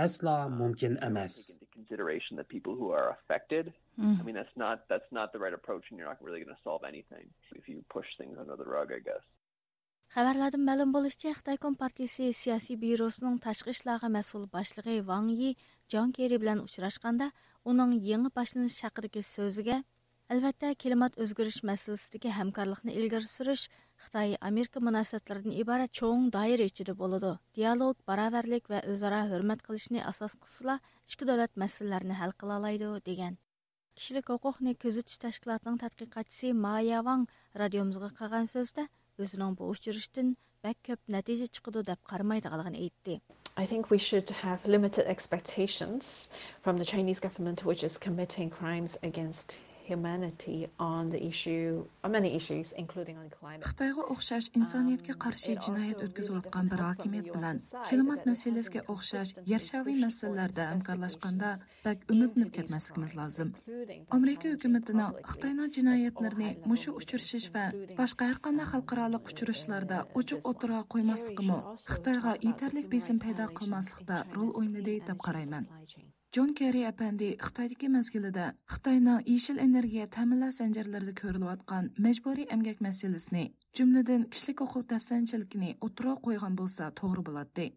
aslo mumkin emas. Consideration people who are affected Mm. I mean, that's not that's not the right approach, and you're not really going to solve anything if you push things under the rug, I guess. Xəbərlərdən məlum bolishicha, Xitoy Kompartiyasi siyosiy byurosining tashqi ishlarga mas'ul boshlig'i Wang Yi Jon Kerri bilan uchrashganda, uning yangi boshlanish haqidagi so'ziga albatta klimat o'zgarish masalasidagi hamkorlikni ilgari surish Xitoy Amerika munosabatlaridan iborat cho'ng doira ichida bo'ladi. Dialog, barobarlik va o'zaro hurmat qilishni asos qilsa, ikki davlat masalalarini hal qila oladi degan. кишилик хукукны көзөтүш ташкилатынын тадқиқатчысы Майя Ван радиомузга калган сөздө өзүнүн бу учуруштун бәк көп нәтиже чыгыды деп кармайдыгалыгын айтты. I think we should have limited expectations from the Chinese government which is committing crimes against Xitoyga o'xshash insoniyatga qarshi jinoyat o'tkazayotgan bir hokimiyat bilan klimat masalasiga o'xshash yarshaviy masalalarda hamkorlashganda bak umidnib ketmasligimiz lozim. Amerika hukumatining Xitoyning jinoyatlarini mushu uchrashish va boshqa har qanday xalqaro uchrashishlarda ochiq o'tira qo'ymasligimi Xitoyga yetarli besim paydo qilmaslikda rol o'ynadi deb qarayman. Джон Керри әпәнди Xitoydagi mezgilida Xitoyning энергия energiya ta'minlash zanjirlarida ko'rilayotgan majburiy emgak masalasini, jumladan kishilik huquq dafsanchiligini отыра qo'ygan bo'lsa to'g'ri bo'ladi.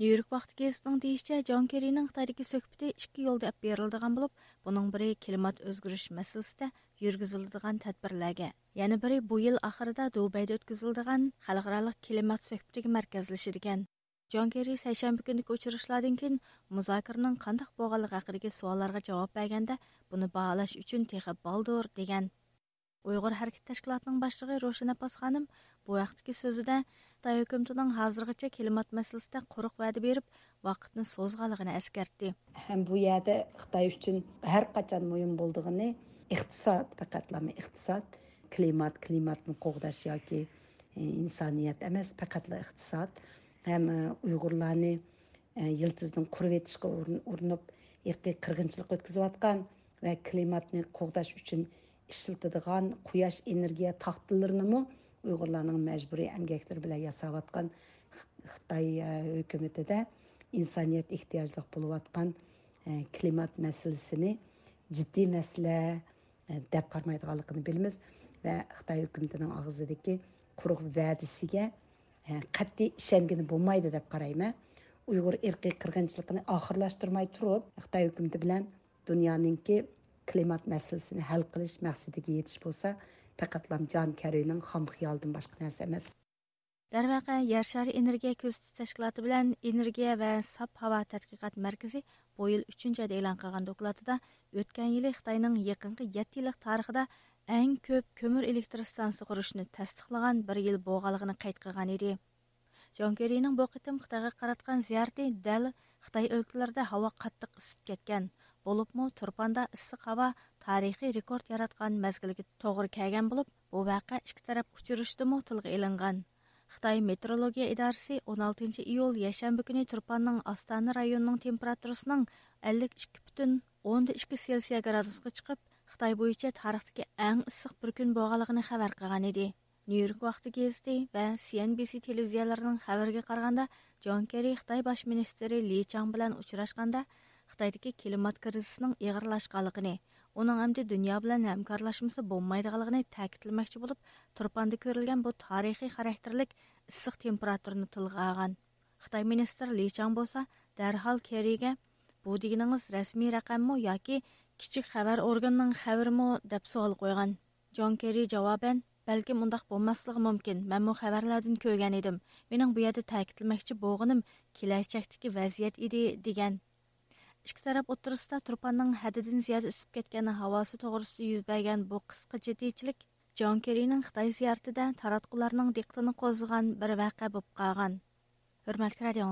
Нью-Йорк вакыты гезитинең дейишчә, Джон Керриның Хитайдагы сөһбәте ikki yo'lda әп berildigan bo'lib, buning biri klimat o'zgarish masalasida yurgiziladigan tadbirlarga, яны biri bu yil oxirida Dubayda o'tkaziladigan xalqaro klimat suhbatiga. Джон Керри сәйшәмбі күндік өчірішіладын кен, мұзакырының қандық болғалық әқірге суаларға жауап бәгенді, бұны бағалаш үчін тегі балдыр деген. Ұйғыр әркет тәшкілатының башығы Рошина Пасханым, бұй ақтыке сөзі дә, тай өкімтінің ғазырғыча келімат мәсілісті құрық вәді беріп, вақытны созғалығына әскәртті. Әм бұй әді Қытай үшін әр қачан мұйым болдығыны, иқтисад, пәкәтләмі иқтисад, климат, климатның қоғдашы яке, инсаниет әмәс, пәкәтлі иқтисад һәм уйгырларны йылтыздан курып ұрынып, урынып иркий өткізу өткүзүп әкілімат қоғдаш климатны когдаш үчүн energiya куяш энергия тактыларынымы уйгырларнын мажбурий эмгектери менен жасап аткан кытай өкмөтүдө инсаният ыктыяжлык болуп аткан климат мәселесини жиддий мәселе деп кармайдыганлыгын билебиз ва кытай qat'iy ishongani bo'lmaydi deb qarayman. Uyg'ur irqiy qirg'inchiligini oxirlashtirmay turib xitoy hukumati bilan dunyoninki klimat masalasini hal qilish maqsadiga yetish bo'lsa faqatlam jon karining xom xiyolidan boshqa narsa emas. Darvaqa yer shari energiya kuzatish tashkiloti bilan energiya va sop havo tadqiqot markazi bu yil uchinchi oyda e'lon qilgan dokladida o'tgan yili xitoyning yaqinqi yetti yillik tarixida әң көп көмір электростанса құрышыны тәстіқлыған бір ел болғалығыны қайтқыған еді. Джон Керринің бұл қытым Қытайға қаратқан зиярты дәл Қытай өлкілерді хава қаттық ысып кеткен, болып мұ тұрпанда ысық хава тарихи рекорд яратқан мәзгілге тоғыр кәген болып, бұл вәқа ішкі тарап ұшырышты мұ тілгі елінған. Xitay Meteorologiya İdarəsi 16-cı iyul yəşənbə günü Turpanın Astana rayonunun temperaturunun 52.2 Selsiya gradusqa çıxıb Xitoy бойынша tarixdagi ең issiq бір күн bo'lganligini хабар qilgan еді. Нью-Йорк уақыты кезінде вә CNBC телевизияларының хабарға қарғанда Джон Керри Қытай бас министрі Ли Чан білән ұшырашқанда Қытайдегі климат кризисінің иғырлашқалығыны, оның әмді дүния билан әмкарлашымысы болмайдығалығыны тәкітілмәкші болып, тұрпанды көрілген бұл тарихи характерлік ысық температураны тілге алған. Қытай министр Ли Чан болса, дәрхал Керриге бұл дегеніңіз рәсми рәқамы яки kichik xabar organining xabarimi deb savol qo'ygan jon Керри javoban Бәлкім мұндақ bo'lmasligi mumkin man bu xabarlardan ko'rgan edim mening bu yerda ta'kidlamoqchi bo'lg'inim kelajakdagi vaziyat edi degan. Ikki taraf o'tirisida turpanning haddidan ziyoda isib ketgan havosi to'g'risida yuz bergan bu qisqa jiddiychilik Jon kerining Xitoy ziyoratida taratqularning diqqatini qo'zg'agan bir voqea bo'lib qolgan. Hurmatli radio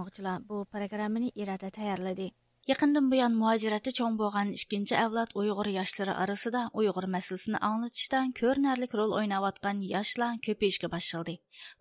bu programmani irada tayyorladi. Якындан буян муаҗиратта чоң булган икенче авлат уйгыр яшьләре арасында уйгыр мәсьәлесен аңлатышта көрінәрлік роль уйнап аткан яшьләр көпәйешкә башлады.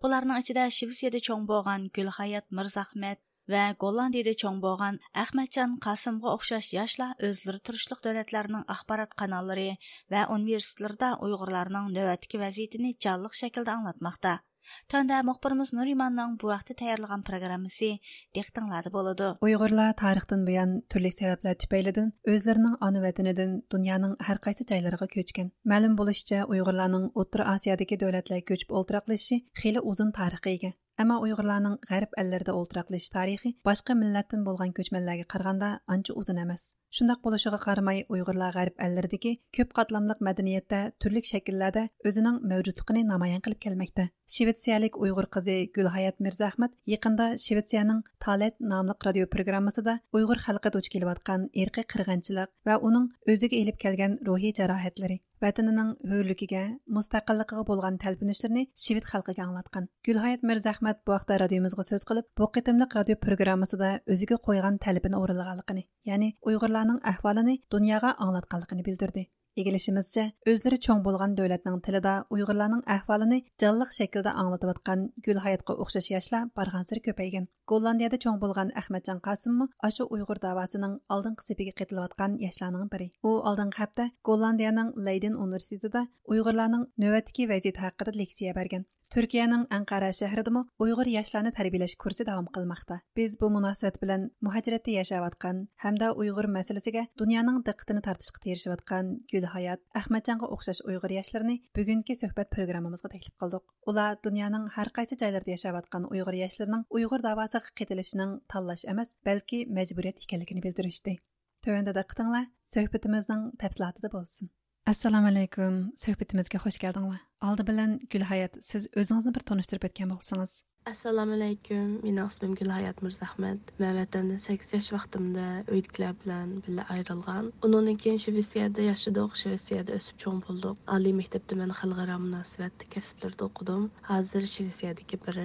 Буларның ичидә Швециядә чоң болған Гөлхаят Мирзахмет ва Голландиядә чоң болған Әхмәтҗан Касымга охшаш яшьләр үзләре турышлык дәүләтләрнең ақпарат каналлары ва университетларда уйгырларның нәүәтки вазиятен җанлык шәкелдә аңлатмакта. Төнді мұқпырымыз Нұриманның бұ вақты тәйірліған программасы дектіңлады болады. Уйғырлар тарихтың бұян түрлік сәбәплер түпейлідін, өзлерінің аны вәтінідін дүнияның әр қайсы жайларға көчкен. Мәлім болышча Уйғырларның Отыр Асиядегі дөләтлер көчіп олтырақлышы хейлі ұзын тарихы еген. Әмма Уйғырларның ғәріп әллерді олтырақлыш тарихи башқа милләттен болған көчмәлләргә караганда анча ұзын эмас. Шундый булышыга қарамай уйғурлар ғәрб әлләрдәге көп катламлык мәдәниятдә түрлік шәкилләрдә өзенең мәвҗудлыгын намаян кылып келмәктә. Швециялык уйғур кызы Гүлхаят Мирзахмат якында Швециянең Талет намлык радио программасында уйғур халкы дуч килеп аткан ирқи кыргынчылык ва уның өзиге элеп келген рухи жарахатлары vatanining hurligiga mustaqilligiga bo'lgan talpinishlarini shved xalqiga anglatgan gulhayat mirzahmat bu haqda radiomizga so'z qilib bu qitimliq radio programmasida o'ziga qo'ygan talabini o'rinlaganligini яғни Уйғурларның әхвалыны дөньяға аңлатқанлығын білдірді. Игілішімізше, өзлері чоң болған дәулетнің тіліда Уйғурларның әхвалыны жанлық шәкілде аңлатып атқан гүл хаятқа ұқсас яшла барғансыр көпейген. Голландияда чоң болған ахметжан Қасым ашу Уйғур давасының алдыңғы сепеге қетіліп атқан яшларның бірі. ол алдыңғы апта Голландияның Лейден университетінде Уйғурларның нөвәтіки вазиеті хақыда лекция берген. Анкара шәһридәме уйгыр яшьләрне тәрбияләш курсы дәвам кылмакта. Без бу мөнәсәбәт белән мухаҗиратта яшәп аткан һәм дә уйгыр мәсьәлесегә дөньяның диqqәтен тартышка тирешеп аткан Гүл Хаят, Әхмәтҗанга охшаш уйгыр яшьләрне бүгенге сөһбәт программамызга тәклиф кылдык. Улар дөньяның һәр кайсы җайларда яшәп аткан уйгыр яшьләренең уйгыр давасыга кытылышының таллаш эмас, бәлки мәҗбүрият икәнлеген белдериште. Төвәндә диqqәтеңләр сөһбәтебезнең тәфсилатында булсын. Assalomu alaykum. Suhbatimizga xush keldinglar. Oldi bilan gulhayat siz o'zingizni bir tanishtirib o'tgan bo'lsangiz. Assalomu alaykum. Mening ismim gulhayat mirzahmad man vatandan sakkiz yosh vaqtimda uydagilar bilan birga ayrilgan. Undan keyin shvetsiyada yashadik shvetsiyada o'sib cho'ng bo'ldik oliy maktabda man xalqaro munosabat kasblarda o'qidim. Hozir shvetsiyadagi bir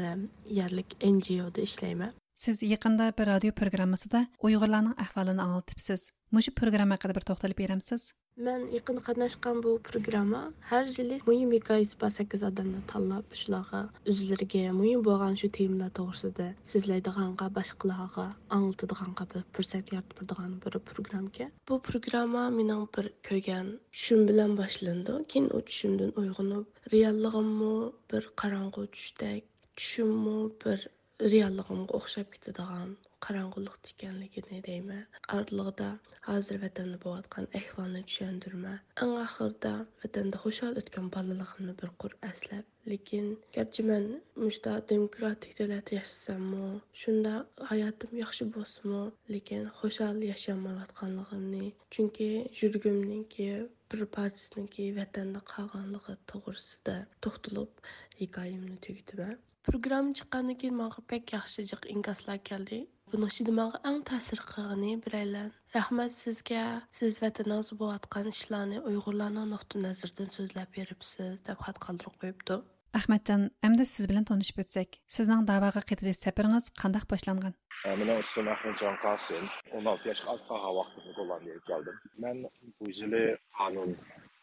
yerlik ngoda ishlayman. Siz yaqinda bir radio programmasida uyg'urlarning ahvolini anglatibsiz mushu programma haqida bir to'xtalib beramsiz man yaqin qatnashgan bu programma har yili muhim hikoyasi bor sakkiz odamni tanlab shularga o'zlariga muhim bo'lgan shu temalar to'g'risida so'zlaydiganqa boshqalarga anglatadiganqa bir fursat yaratib turadigan bir programka bu programma mening bir ko'rgan tushum bilan boshlandi keyin u tushumdan uyg'onib reallig'immi bir qorong'u tushdek tushummi bir reallig'imga o'xshab ketadigan qorong'ulik ekanligini deyman ortlig'ida hozir vatanda bo'layotgan ahvolni tushundirma eng oxirida vatanda xushal o'tgan bolaligimni bir qur aslab lekin garchi man mushta demokratik davlatda yashasammu shunda hayotim yaxshi bo'lsinmi lekin xushal yashamayotganligimni chunki yurgimniki bir parchasiniki vatanda qolganligi to'g'risida to'xtalib hikoyamni tugitaman Proqram çıxandan keyin mənə pək yaxşıcıq inkaslar gəldi. Bunun işində mənə ən təsir qılğını birəylər. Rəhmət sizə, siz vətəninizdə bolayotqan işlərni Uyğurlarning nuqta nazaridan so'zlab beribsiz, deb xat qoldirib qo'yibdi. Ahmadjon, endi siz bilan tanışib o'tsak, sizning da'voga qidirish safaringiz qanday boshlangan? Mənim ismim Ahmadjon Qasim. 16 yaşqa az qala vaxtında Gollandiyaga gəldim. Mən bu il qanun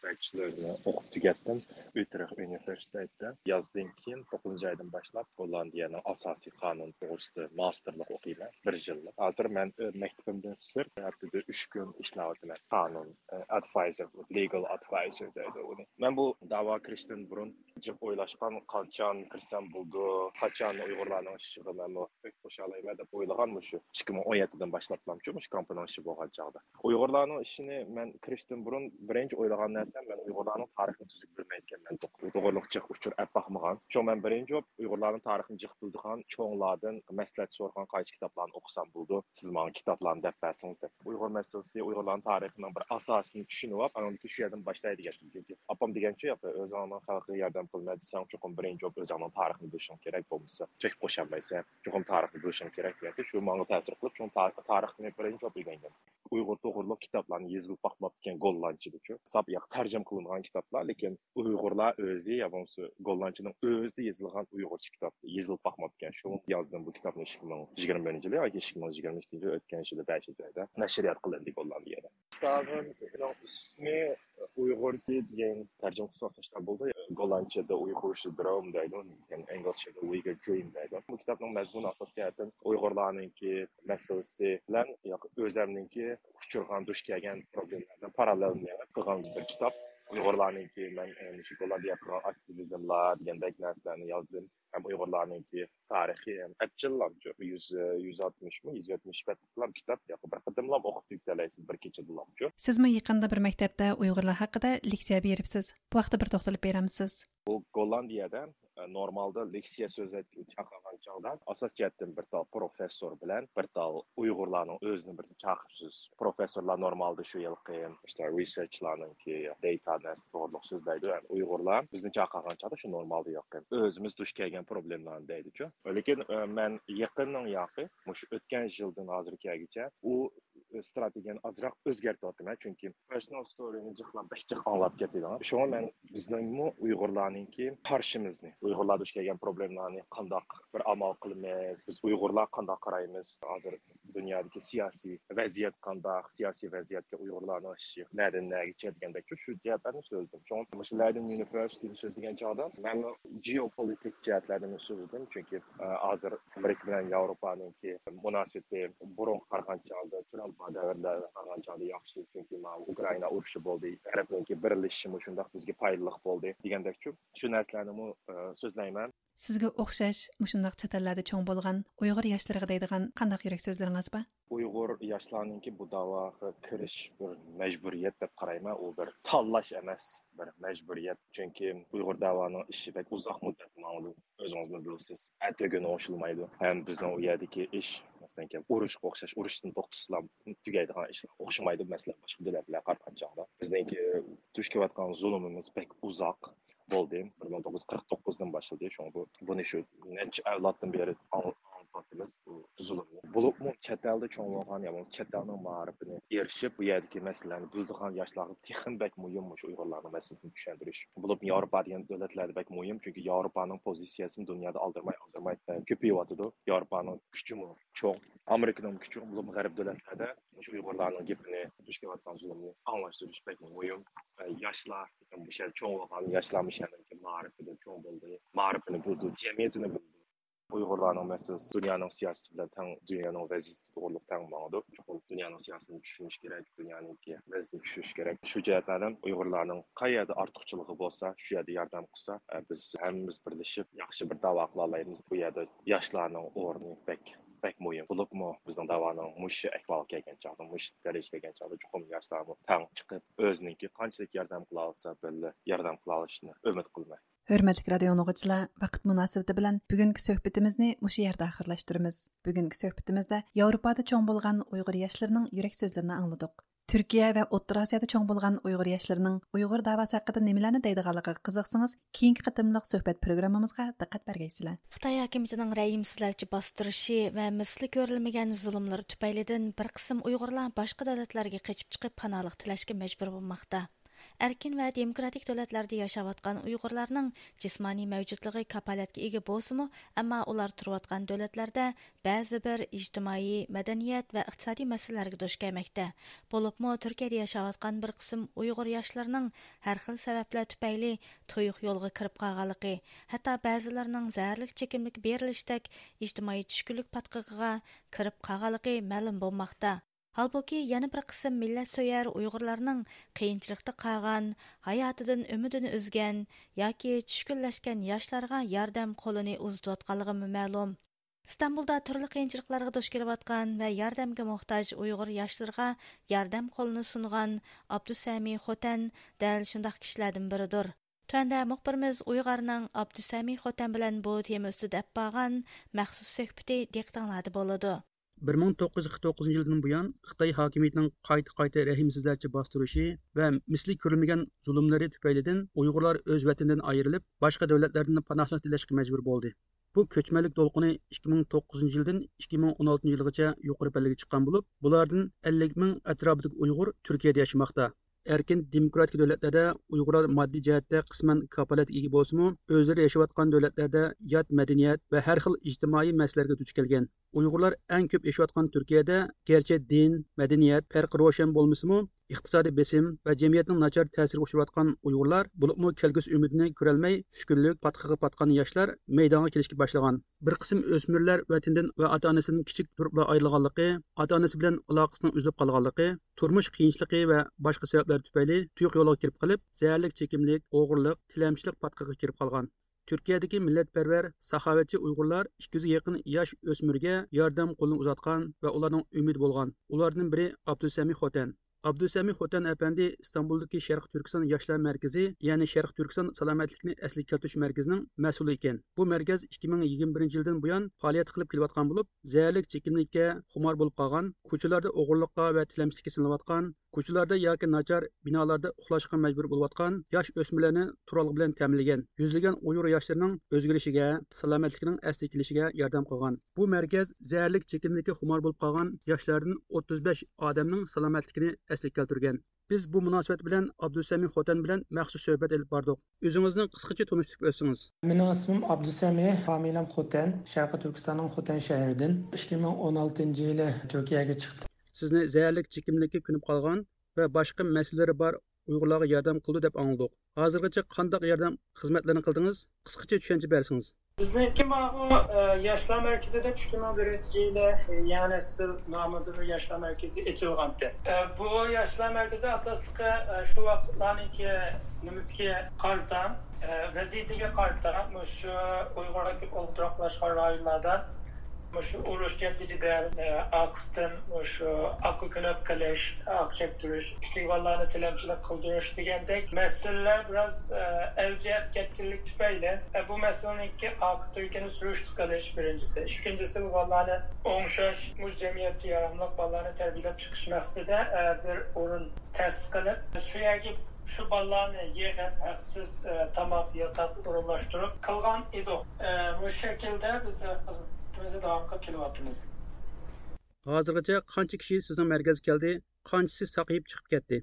bachelorni o'qib tugatdim. Utrex universitetida yozdan keyin to'qqizinchi oydan boshlab gollandiyani asosiy qonun to'g'risida masterlik o'qiyman. Bir yillik. Hozir man e, maktabimdan sir haftada uch kun ishlayapman. Qonun e, advisor legal advisor deydi uni. Man bu da'vo kirishdan burun жып ойлашкан качан кирсем болду качан уйгурлардын ишиге мен кошолайм деп ойлаган ушу эки миң он жетиден башлап мынчу ушу компаниянын иши болгон жагда уйгурлардын ишине мен кириштен бурун биринчи ойлаган нерсем мен уйгурлардын тарыхын түзүк билмей экенмин тогурлукчык учур эп бакмаган чоң мен биринчи болуп уйгурлардын тарыхын жык билдиган чоңлардан маслахат сорган кайсы китапларны окусам болду сиз мага китапларны деп берсеңиз деп уйгур маселеси уйгурлардын тарыхынын бир асасын түшүнүп алып анан шу жерден баштайт деген чүнки апам деген чу өзүңдүн халкы жардам qilma desang chuqur birinchi o'zingni tarixini bilishing kerak bo'lmasa chek qo'sholmaysan chuqur tarixni bilishing kerak yoki shu manga ta'sir qilib shu tarixni birinchi o'qiganman uyg'ur to'g'riliq kitoblarni yozilib boqmabdikan uchun hisob yoq tarjim qilingan kitoblar lekin uyg'urlar o'zi yo bo'lmasa gollanchining o'zida yozilgan uyg'urcha kitob yozilib boqmabdikan shu yozdim bu kitobni ikki ming yigirma birinchi yil yoki ikki ming yigirma ikkinchi yil o'tgan yili beshinchi oyda nashriyat qilindi gollandiyada kitobim ismi uyg'urki degan tarjima qilsa bo'ldi. Gollandchada uyg'ur drom deydi inglizchada uyghur dream deydi bu kitobning mazmuni asosiyatan uyg'urlarninki masalasi bilan o'zimninki uchirgan duch kelgan problemlardan parallel qilgan bir kitob. Uyg'urlarninki man shu gollandiya qilgan aktivizmlar degandek narsalarni yozdim. Ham uyg'urlarninki tarixi atchillamchu yuz yuz oltmishmi yuz yetmish kitob bir qadamlab o'qib tugtalaysiz bir kechadalamchu sizmi yaqinda bir maktabda uyg'urlar haqida leksiya beribsiz? Bu haqda bir to'xtalib beramisiz bu gollandiyada normalda leksiya so'zlaydigan chaqirgan chog'da asos jihatdan bir tal professor bilan bir tal uyg'urlarning o'zini bir chaqiribsiz professorlar normalda shu yilqi işte researchlarninki data to'g'riliq so'zlaydi uyg'urlar bizni chaqirgan chog'da shu normalda yo'q o'zimiz duch kelgan problemlarni deydichu lekin man yaqinning yoqi shu o'tgan yildan hozirgacha u strategiyani ozroq o'zgartiryaptiman chunki personal storyni jiqlab jiq anglab ketadi shunga man bizningmi uyg'urlarninki qarshimizni uyg'urlar duch kelgan problemlarni qandoq bir amal qilamiz? Biz uyg'urlar qandoq qaraymiz? Hozir dunyodagi siyosiy vaziyat qandoq siyosiy vaziyatga uyg'urlarni ishi nadan nagicha degandek shu jihatlarni so'zladim shu leiden universityni so'zlagan chog'da man geopolitik jihatlarni so'zladim chunki e, hozir amerika bilan yevropaniki munosabati burun qaragan chog'da tramp davrda qaragan chog'da yaxshi chunki ukraina urushi bo'ldi arabniki birlashishi shundoq bizga foydali bo'ldi degandekchu shu narsalarni e, so'zlayman sizga o'xshash mushundoq chet ellarda cho'ng bo'lgan uyg'ur yoshlariga deydigan qandaq yurak so'zlaringiz bor uyg'ur yoshlarninki bu da'voga kirish bir majburiyat deb qarayman. U bir tanlash emas bir majburiyat. Chunki uyg'ur da'voning ishi bak uzoq muddat o'zingiz bilasiz ataguni oshilmaydi. Ham bizning u yerdagi ish masalan urushga o'xshash urushdan to'xtashlar tugaydigan ishlar o'xshamaydi masalan boshqa davlatlarga qaragan chog'da bizniki duch kelayotgan zulmimiz bek uzoq bo'ldi. Bir ming to'qqiz yuz qirq to'qqizdan boshladi. Shu bu buni shu necha avloddan beri partimiz bu düzülür. Bulubmu çətəldə çoğunluğun yavuz çətəlinin maarifini erişib bu yerdəki məsələni buzduğan yaşları texin bək mühimmiş Uyğurların məsələsini düşündürüş. Bulub Avropa deyən dövlətlərdə bək mühim çünki Avropanın pozisiyasını dünyada aldırmay aldırmay e, köpüyüb atıdı. Avropanın gücü mü çox, Amerikanın gücü bulub qərb dövlətlərdə Uyğurların gibini düşkən atan zulmü anlaşdırış bək mühim. E, yaşlar, yəni bu şey çoğunluğun yaşlanmış yəni ki maarifidir, çoğun buldu. Maarifini buldu, cəmiyyətini buldu. Uyg'urlarning masalasi dunyoning siyosati bilan tang dunyoning vaziyati to'g'riliq tang chuqur dunyoning siyosatini tushunish kerak dunyoniki vaziyatini tushunish kerak. Shu jihatlardan uyg'urlarning qayerda ortiqchiligi bo'lsa shu yerda yordam qilsa e, biz hammamiz birlashib yaxshi bir da'vo qila olamiz bu yerda yoshlarning o'rni bak bak muhim bo'libmi? Bizning da'voning mushi ahvol kelgan chog'da mush darajaga kelgan chog'da chuqur yoshlarni tang chiqib o'ziniki qanchalik yordam qila olsa birga yordam qila olishni umid qilmay hurmatli radio dinləyicilər, vaqt munosabati bilan bugungi suhbatimizni mushu yerda axırlaşdırırıq. bugungi suhbatimizda yevropada cho'ng bo'lgan uyg'ur yoshlarining yurak so'zlarini angladik turkiya va o'rta Asiyada cho'ng bo'lgan uyg'ur yoshlarining uyg'ur davosi haqida nimalarni deydiganligiga qiziqsangiz keyingi qatımlıq suhbat programmamizga diqqat bərgəysizlər. xitoy hakimiyyətinin rayimsizlarcha bastırışı va misli ko'rilmagan zulmlar tüpəylidən bir qism uyg'urlar boshqa davlatlarga qochib çıxıb panalıq tilashga majbur bo'lmoqda erkin va demokratik davlatlarda yashayotgan uyg'urlarning jismoniy mavjudligi kapolatga ega bo'lsimi ammo ular turayotgan davlatlarda ba'zi bir ijtimoiy madaniyat va iqtisodiy masalalarga duch kelmoqda. Bo'libmi turkiyada yashayotgan bir qism uyg'ur yoshlarining har xil sabablar tufayli to'yiq yo'lga kirib qolganligi hatto ba'zilarining zaharlik chekimlik berilishdek ijtimoiy tushkunlik patqig'iga kirib qolganligi ma'lum bo'lmoqda. Halbuki yana bir qism millat so'yar Uyg'urlarning qiyinchilikda qolgan, hayotidan umidini uzgan yoki tushkunlashgan yoshlarga yordam qo'lini uzatayotganligi ma'lum. İstanbulda turli qiyinchiliklarga duch kelayotgan va yordamga muhtoj Uyg'ur yoshlarga yordam qo'lini sungan Abdusami Xotan dal shundoq kishilardan biridir. Tuanda muxbirimiz Uyg'urning Abdusami Xotan bilan bu tema ustida bir ming to'qqiz yuz qirq to'qqizinchi yildan buyon xitoy hokimiyatining qayta qayta rahimsizlarcha bostirishi va misli ko'rilmagan zulmlari tufaylidan uyg'urlar o'z vatanidan ayrilib boshqa davlatlardan panohni tilashga majbur bo'ldi. Bu ko'chmalik to'lqini 2009 yildan 2016 yilgacha yuqori pallaga chiqqan bo'lib bulardan 50 ming atrofidagi uyg'ur turkiyada yashamoqda erkin demokratik davlatlarda uyg'urlar moddiy jihatda qisman kapolatga ega bo'lsimi o'zlari yashayotgan davlatlarda yot madaniyat va har xil ijtimoiy masalalarga duch kelgan. Uyg'urlar eng ko'p yashayotgan turkiyada garchi din madaniyat farqi ro'shan bo'lmasimi iqtisodiy besim va jamiyatning nachar ta'siriga uchrayotgan uyg'urlar bo'libmi kelgusi umidini ko'rolmay tushkunlik patqig'i patgan yoshlar maydonga kelishga boshlagan. Bir qism o'smirlar vatandan va ota onasining kichik turibla ayrilganligi ota onasi bilan aloqasining uzilib qolganligi turmush qiyinchiligi va boshqa sabablar tufayli tuyuq yo'lga kirib qolib zaharlik chekimlik o'g'irlik tilamchilik patqig'iga kirib qolgan. Turkiyadagi millatparvar saxovatchi uyg'urlar ikki yuzga yaqin yosh o'smirga yordam qo'lini uzatgan va ularning umidi bo'lgan. Ulardan biri abdusami xotan abdusami xotan apandi istanbuldagi sharq turkiston yoshlar markazi ya'ni sharq turkiston salomatlikni asliga keltirish markazining mas'uli ekan. Bu markaz ikki ming yigirma birinchi yildan buyon faoliyat qilib kelayotgan bo'lib zaharlik chekimlikka xumor bo'lib qolgan ko'chalarda o'g'irlikqa va tilamchilikka silinayotgan ko'chalarda yoki nachar binolarda uxlashga majbur bo'layotgan yosh o'smirlarni turalg'i bilan ta'minlagan yuzlagan uyg'ur yoshlarining o'zgarishiga salomatligining asli kelishiga yordam qilgan. Bu markaz zaharlik chekimlikka xumor bo'lib qolgan yoshlardan o'ttiz besh odamning salomatligini eslik keltirgan. Biz bu munosabat bilan abdusami xotan bilan maxsus suhbat olib bordik. O'zingizni qisqacha tanishtirib o'tsangiz. Mening ismim abdusami familiyam xotan sharqi turkistonning xotan shahridan. Ikki ming o'n oltinchi yili turkiyaga chiqdim. Sizni zaharlik chekimlikka ko'nib qolgan va boshqa masalalari bor uyg'urlarga yordam qildi deb angladik hozirgacha qandoq yordam xizmatlarni qildingiz qisqacha tushuncha bersangiz bizniki bu yoshlar markazida birinchi yili ya'ni sil nomida yoshlar markazi ochilgandi bu yoshlar markazi asosliqi shu vaqtlarniki nimasiga qarata vaziyatiga qarata shu uyg'urlar o'ltiroqlashgan rayonlardan şu uğraş cepticiler, e, aqsdan şu akıl kılıp kılış, akçep duruş, istikballarını tilemçilik kıldırış degendek meseleler biraz e, evcep ketkinlik tüpeyle e, bu meselenin ki akıl Türkiye'nin sürüştü kılış birincisi. İkincisi bu vallarını oğuşaş, bu cemiyeti yaramlık vallarını terbiyelip çıkış meslede bir orun test kılıp suyagi şu ballarını yig'ib haqsiz e, tamoq yotoq o'rinlashtirib qilgan edik e, bu shaklda biz hizmetimize davamlı kelyapmiz hozirgacha qancha kishi sizning markazga keldi qanchasi saqayib chiqib ketdi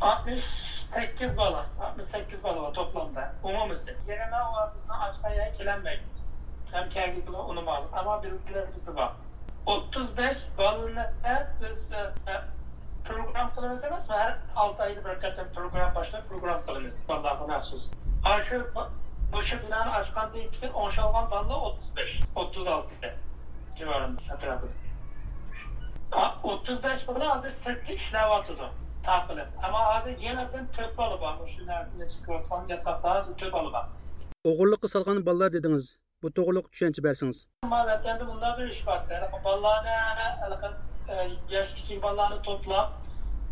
68 bala 68 bala var toplamda umumisi yerine o adısına açmaya kilenmek hem kendi bunu onu var ama bilgilerimiz de var 35 balını biz e, program kılımız demez mi? Her 6 ayda bir program başla program kılımız. Vallahi mahsus. Aşı şu binanın açkan değilken 10 şalvan bandı 35, 36 civarında etrafında. 35 bunu hazır sırtlı işlevatıdı takılı. Ama hazır yeniden töp balı var. Bu Şu nesinde çıkıyor. Yatakta hazır töp balı var. Oğurlukka salgan ballar dediniz. Bu doğruluk düşünce bersiniz. Mavetlendi bunda bir iş var. Ballarını, yaş küçük ballarını topla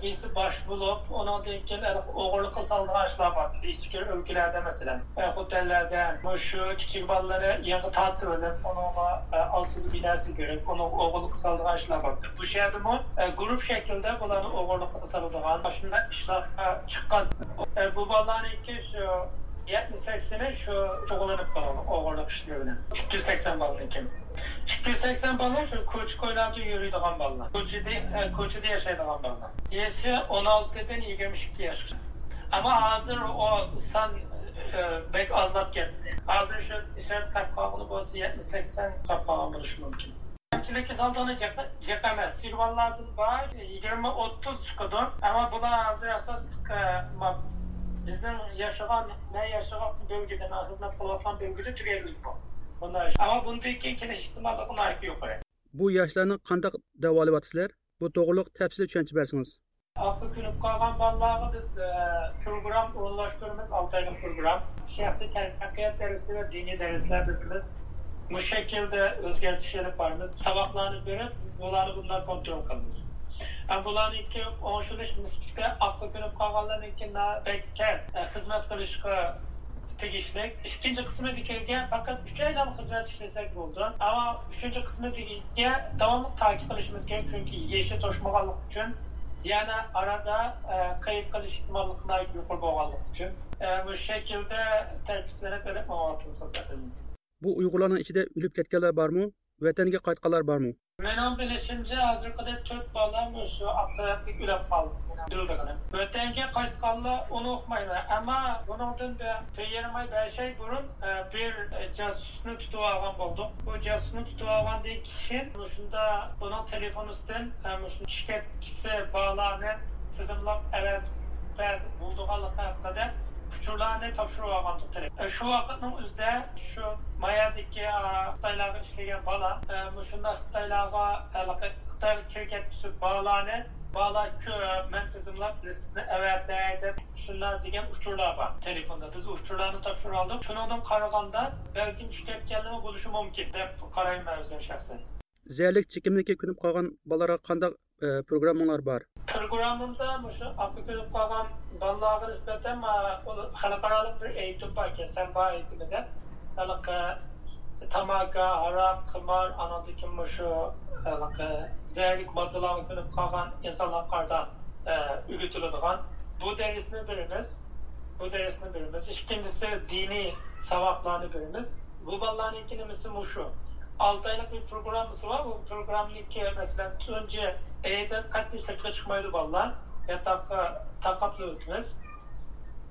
birisi bosh bo'lib undan keyin o'g'irlikqa solgan ishlar bor ichki o'lkalarda masalan otellarda shu kichik bolalarni yangi tortib olib unga oltin binasi berib uni o'g'irlikqa solgan ishlar bor bu yerdami guruh shaklda bularni o'g'irlikqa soladigan shunday ishlar chiqqan bu bolalarniki shu 70-80'e şu çoğulanıp kalan oğurluk işlerinden. 280 balınkim. 280 ballar şu koç koylarda yürüydiğen ballar. Koçide, koçide yaşaydiğen ballar. Yesi 16'dan 22 yaş. Ama hazır o san e, bek azlap geldi. Hazır şu dışarı tapkağını bozsa 70-80 tapkağın buluş mümkün. Hemçilik saldığını cekamez. Silvanlardan var 20-30 çıkıdı. Ama buna hazır asas e, bizning yashagan, men yashagan bölgede, men xizmat qilayotgan bölgede tugallik bor. Bunday. Ama bundan keyin kelish ehtimolligi nihoyat yuqori. Bu yoshlarni qandoq davolayapsizlar? Bu to'g'riliq tafsil tushuncha bersangiz. Aklı künüp kalgan ballarga biz e, program uğurlaştırımız 6 aylık program. Şahsi terakkiyat dersi ve dini dersler dediğimiz bu şekilde özgertiş edip varımız. Sabahlarını görüp bunları bunlar kontrol kılımız. Bularni bunların iki onşuluş nispette aklı keyin kalganların iki belki ters e, hizmet kılışka ikkinchi qismidagiga faqat uch aylam xizmat ishlasak bo'ldi ammo uchinchi qismidagiga davomli takip qilishimiz kerak chunki yeshi to'shmaganlik uchun yana arada qayib qilish ehtimoli yuqori bo'lganligi uchun bu shaklda tartiblanib berib Bu Uyg'urlarning ichida o'lib ketganlar bormi? Vatanga qaytganlar bormi? Menon bilişimci azırqıda tört bala müşü aksayatlık ülep kaldı. Dildikini. Ötenki kaytkanlı onu okmayla. Ama bunundan bir, şey e, bir e, 25 şey burun bir casusunu tutup algan bulduk. Bu casusunu tutup algan diye kişinin müşünde bunun telefonusdan e, müşünde şirket kişi bağlanan tizimlap evet bazı bulduğalık hakkında учурларны тапшырып алган доктор ушу вакыттын өзүндө ушу маядики кытайларга бала баланы бала мен uçurlar var telefonda. Biz uçurlarını tapşırı aldık. Şunundan qaraganda bəlkə şikayət gəlmə buluşu mümkün deyib qarayım mən programımda şu Afrika Kavam Ballah'a nispeten halkaralık bir eğitim var ki sen bağ eğitiminde halka tamaka, harap, kımar, anadaki şu halka zehirlik maddelerine könüp kalan insanlar kardan e, ügütülüdüğün bu derisini birimiz bu derisini birimiz. İkincisi dini savaplarını birimiz. Bu ballarının ikincisi şu. 6 aylık bir programımız var. Bu programdaki mesela önce evden katli sırtına çıkmaydı valla. Yatakka takaplı ötmez.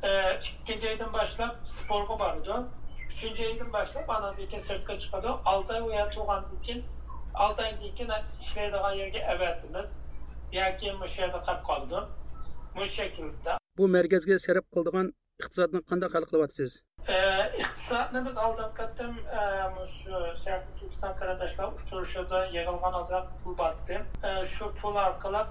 Ee, ikinci aydan başlap spor bardı. Üçüncü aydan başlap anadaki sırtına çıkadı. 6 ay uyatılgan için 6 aydan keyin işleydiğin yerge evetimiz. Yani bu şeyde qolib kaldı. Bu şekilde. Bu merkezge serap kıldığın iktisadın qanday hal qilyapsiz? иқтисадны биз алдынкы Сәйәхмәт Түркстан Караташка учрашуда ягылган азрак пул батты. Шу пул аркылы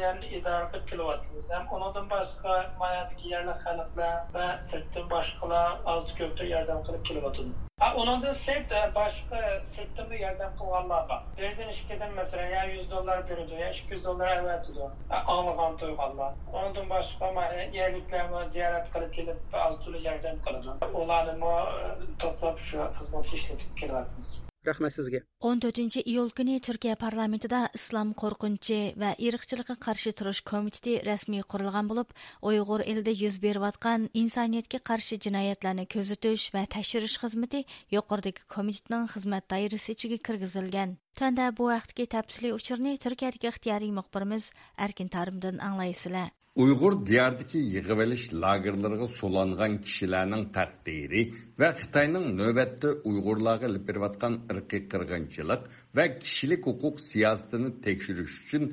yani idarga kilovatımız. Hem onundan başka mayadaki yerli halkla ve sırtın başkala az köptür yerden kılıp kilovatını. Ha, onun sert e, başka sırtta mı yerden kovallar bak. Verdiğin işkiden mesela ya 100 dolar veriyor ya 200 dolar evet diyor. Anlıkan duyganlar. Ondan başka ama yerliklerimi ziyaret kılıp gelip az türlü yerden kılıdım. Onları mı e, toplap şu hizmet işletip geliyoruz. Kelyapmiz rahmat sizga. 14 iyul kuni turkiya parlamentida islom qo'rqinchi va irqchilikqa qarshi turish komiteti rasmiy qurilgan bo'lib uyg'ur elida yuz berayotgan insoniyatga qarshi jinoyatlarni kuzatish va tekshirish xizmati yuqoridagi komitetning xizmat doirasi ichiga kirgizilgan. Tanda bu tafsiliy uchurni turkiyadagi ixtiyoriy muxbirimiz arkin tarimdan anglaysizlar. Uyg'ur diyardagi yig'ivelish lagerlariga so'langan kishilarning taqdiri va xitoyning navbatda uyg'urlarga ilib berayotgan irqiy qirg'inchilik va kishilik huquq siyosatini tekshirish uchun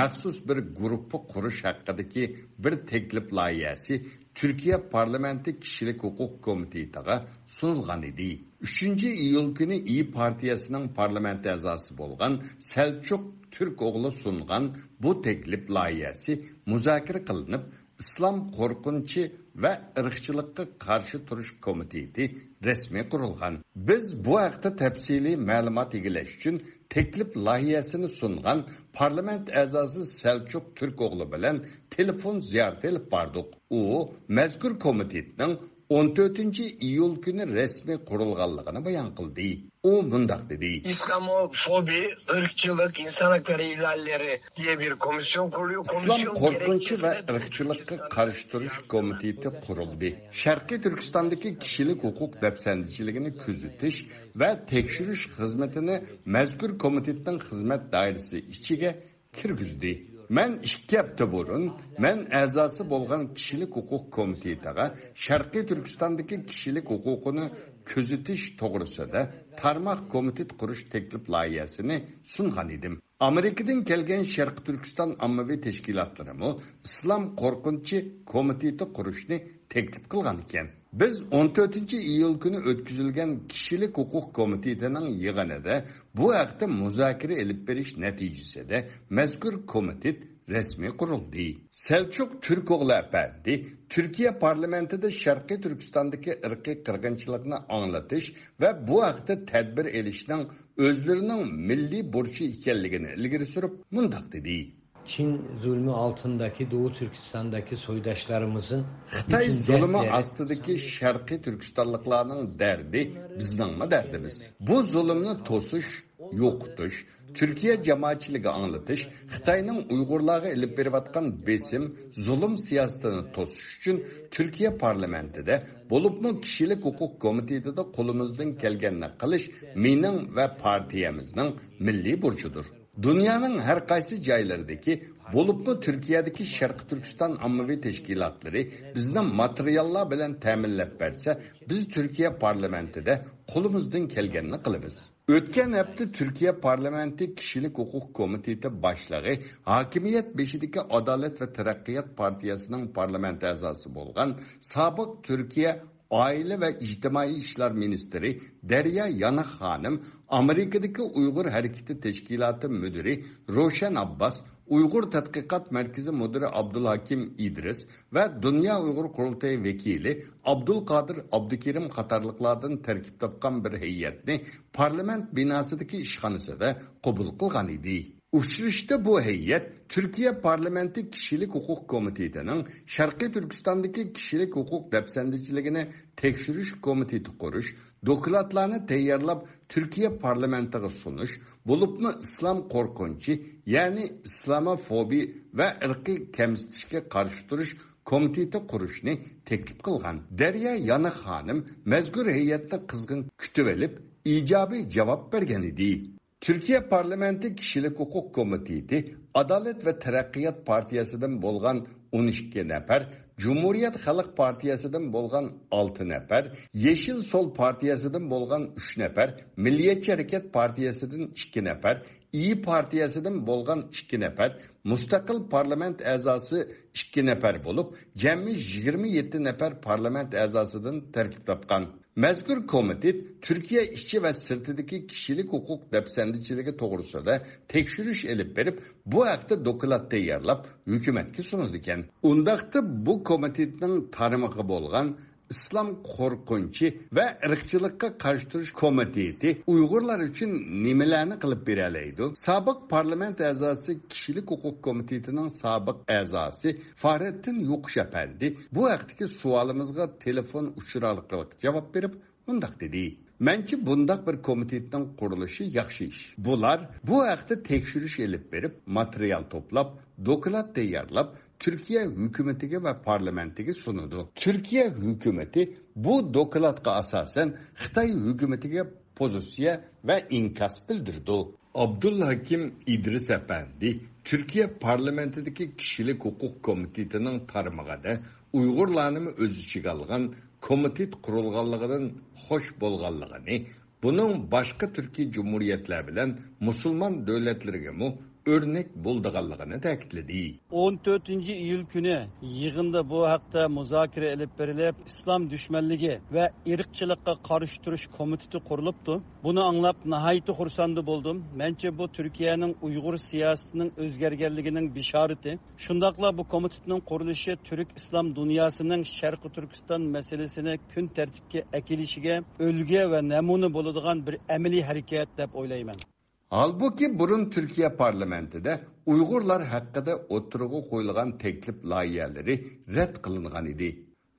maxsus bir guruhni qurish haqidagi bir taklif loyihasi turkiya parlamenti kishilik huquq komitetiga sunilgan edi. 3 iyul kuni i partiyasining parlament a'zosi bo'lgan selchuk turk o'g'li sungan bu taklif loyihasi muzokara qilinib islom qo'rqinchi va irqchilikqa qarshi turish komiteti rasmiy qurilgan biz bu haqda tafsiliy ma'lumot egilash uchun taklif loyihasini sungan parlament a'zosi selchuk turk o'g'li bilan telefon ziyorati ilib bordik. U mazkur komitetning 14 июл күні resmi құрылғанлығын bayan kıldı. O мұндақ dedi. İslamofobi, ırkçılık, insan hakları ihlalleri diye bir komisyon kuruluyor. Komisyon İslam korkunçu ve ırkçılıkka karıştırış komiteti kuruldu. Şarkı Türkistan'daki kişilik hukuk depsendiciliğini küzütüş ve tekşürüş hizmetini mezkur komitetten hizmet dairesi içige kirgüzdü. Man ikki hafta burun man a'zosi bo'lgan kishilik huquq komitetiga sharqiy turkistondagi kishilik huquqini kuzatish to'g'risida tarmoq komitet qurish taklif loyihasini sungan edim amerikadan kelgan sharqi turkiston ommaviy tashkilotlarimi islom qo'rqinchi komiteti qurishni taklif qilgan ekan biz 14 iyul kuni o'tkazilgan kishilik huquq komitetining yig'inida bu haqda muzokara ilib berish natijasida mazkur komitet rasmiy qurildi. Turk turko'g'li apandi turkiya parlamentida sharqiy turkistondagi irqiy qirg'inchilikni anglatish va bu haqda tadbir elishning o'zlarining milliy burchi ekanligini ilgari surib mundoq dedi. Çin zulmü altındaki Doğu Türkistan'daki soydaşlarımızın zulmi dertleri ostidagi sharqiy turkistonliklarning dardi bizningmi dardimiz bu zulmni to'sish yo'qotish turkiya jamoatchiligi anglatish xitoyning uyg'urlarga ilib berayotgan besim zulm siyosatini to'sish uchun turkiya parlamentida bo'libmi kishilik huquq komitetida qo'limizdan kelganini qilish mening va partiyamizning milliy burchidir dunyoning har qaysi joylaridagi bo'libmi turkiyadagi sharqi turkiston ommaviy tashkilotlari bizni materiallar bilan ta'minlab bersa biz turkiya parlamentida qo'limizdan kelganini qilamiz. O'tgan hafta turkiya parlamenti kishilik huquq komiteti boshlig'i hokimiyat beshidagi adolat va taraqqiyot partiyasining parlament a'zosi bo'lgan sobiq turkiya Aile ve İctimai İşler Ministeri Derya Yanak Hanım, Amerika'daki Uygur Hareketi Teşkilatı Müdürü Roşen Abbas, Uygur Tatkikat Merkezi Müdürü Abdülhakim İdris ve Dünya Uygur Kurultayı Vekili Abdülkadir Abdükerim Katarlıklardan terkip tapkan bir heyetini parlament binasıdaki işhanesi de kabul kılgan idi. Uchrashda bu hay'at Turkiya parlamenti kishilik huquq komitetining Sharqiy Turkistondagi kishilik huquq dafsandichiligini tekshirish komiteti qurish, dokladlarni tayyorlab Turkiya parlamentiga sunish, bo'libmi islom qo'rqinchi, ya'ni islamofobiya va irqiy kamsitishga qarshi turish komiteti qurishni taklif qilgan. Darya Yana xonim mazkur hay'atni qizg'in kutib olib, ijobiy javob bergan edi. Türkiye Parlamenti Kişilik Hukuk Komiteti Adalet ve Terakkiyat Partiyasıdan bolgan 12 nefer, Cumhuriyet Halk Partiyasıdan bolgan 6 nefer, Yeşil Sol Partiyasıdan bolgan 3 nefer, Milliyetçi Hareket Partiyasıdan 2 nefer, İyi Partiyasidan bolgan 2 nefer, mustaqil Parlament a'zosi 2 nefer bo'lib, cemmi 27 nefer parlament əzasıdan terkip tapkan. Mazkur komitet Türkiye işçi ve sırtıdaki kişilik hukuk depsendiçiligi to'g'risida tekshirish elib berib, bu haqda dokulat tayyorlab hukumatga sunadi ekan. Undaqda bu komitetning tarmog'i bo'lgan İslam korkunçu ve ırkçılıkka karşı duruş komiteti Uygurlar için nimelerini kılıp bireleydi. Sabık parlament azası kişilik hukuk komitetinin sabık azası Fahrettin Yokuş Efendi bu vaktiki sualımızga telefon uçuralıklık cevap verip mundak dedi. Menki bundak bir komitetinin kuruluşu yaxşı iş. Bular bu haqda tekşürüş elip berip, material toplap, dokulat tayyorlab, Türkiye hükümetine ve parlamentiga sunudu. Türkiye hükümeti bu dokulatka asasen Xitay hukumatiga pozitsiya va inkas bildirdi. Abdullahakim İdris Efendi Türkiye parlamentidagi kishilik huquq komitetining tarmog'ida Uygurlarını o'z ichiga olgan komitet qurilganligidan xush bo'lganligini, buning boshqa turkiy bilen bilan musulmon mu örnek bulduğanlığını tekledi. 14. iyul günü yığında bu haqda muzakere edip verilip İslam düşmanlığı ve irkçılıkka karıştırış komiteti kuruluptu. Bunu anlap nahayeti hursandı buldum. Bence bu Türkiye'nin Uygur siyasetinin özgergerliğinin bişareti. Şundakla bu komitinin kuruluşu Türk İslam dünyasının Şerqi Türkistan meselesini kün tertipke ekilişige ölge ve nemune bulunduğun bir emeli hareket deb oylayman. Halbuki burun Türkiye parlamentida Uyg'urlar haqida o'tirg'i qo'yilgan taklif loyihalari rad qilingan edi.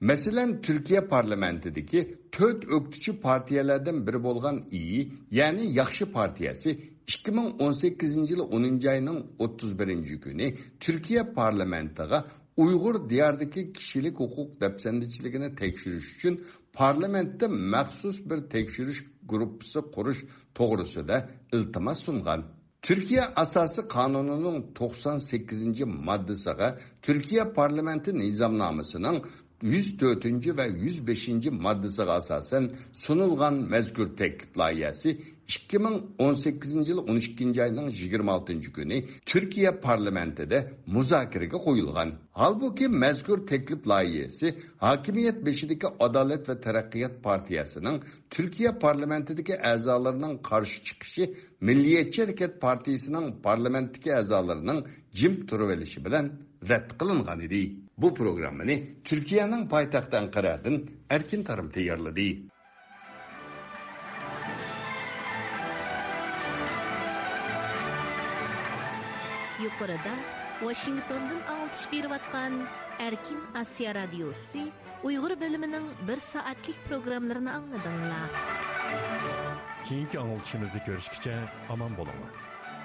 Masalan, Türkiye parlamentidagi to'rt o'qituvchi partiyalardan biri bo'lgan iyi, ya'ni Yaxshi partiyasi 2018 yil 10 oyning 31 kuni Türkiye parlamentiga Uyg'ur diyardagi kishilik huquq dafsandichiligini tekshirish uchun parlamentda maxsus bir tekshirish gruppasi qurish to'g'risida iltimos sungan. Turkiya asosi qonunining to'qson sakkizinchi moddasiga turkiya parlamenti nizomnomasining 104 ve 105. maddesiga asosan sunulgan mazkur taklif loyihasi 2018 yil 12 oyning 26 kuni Turkiya parlamentida muzokaraga qo'yilgan. Halbuki mazkur taklif loyihasi hokimiyat beshidagi Adolat va taraqqiyot partiyasining Turkiya parlamentidagi a'zolarining qarshi chiqishi Milliyetçi Hareket partiyasining parlamentdagi a'zolarining jim turib olishi bilan rad qilingan edi. Bu programmani Turkiyaning poytaxti Anqaradan Erkin Tarim tayyorladi. Yuqorida Washingtondan alçış berib atgan Erkin Asiya radiosi Uyg'ur bo'limining 1 soatlik programmalarini angladinglar. Keyingi anglitishimizda ko'rishguncha omon bo'linglar.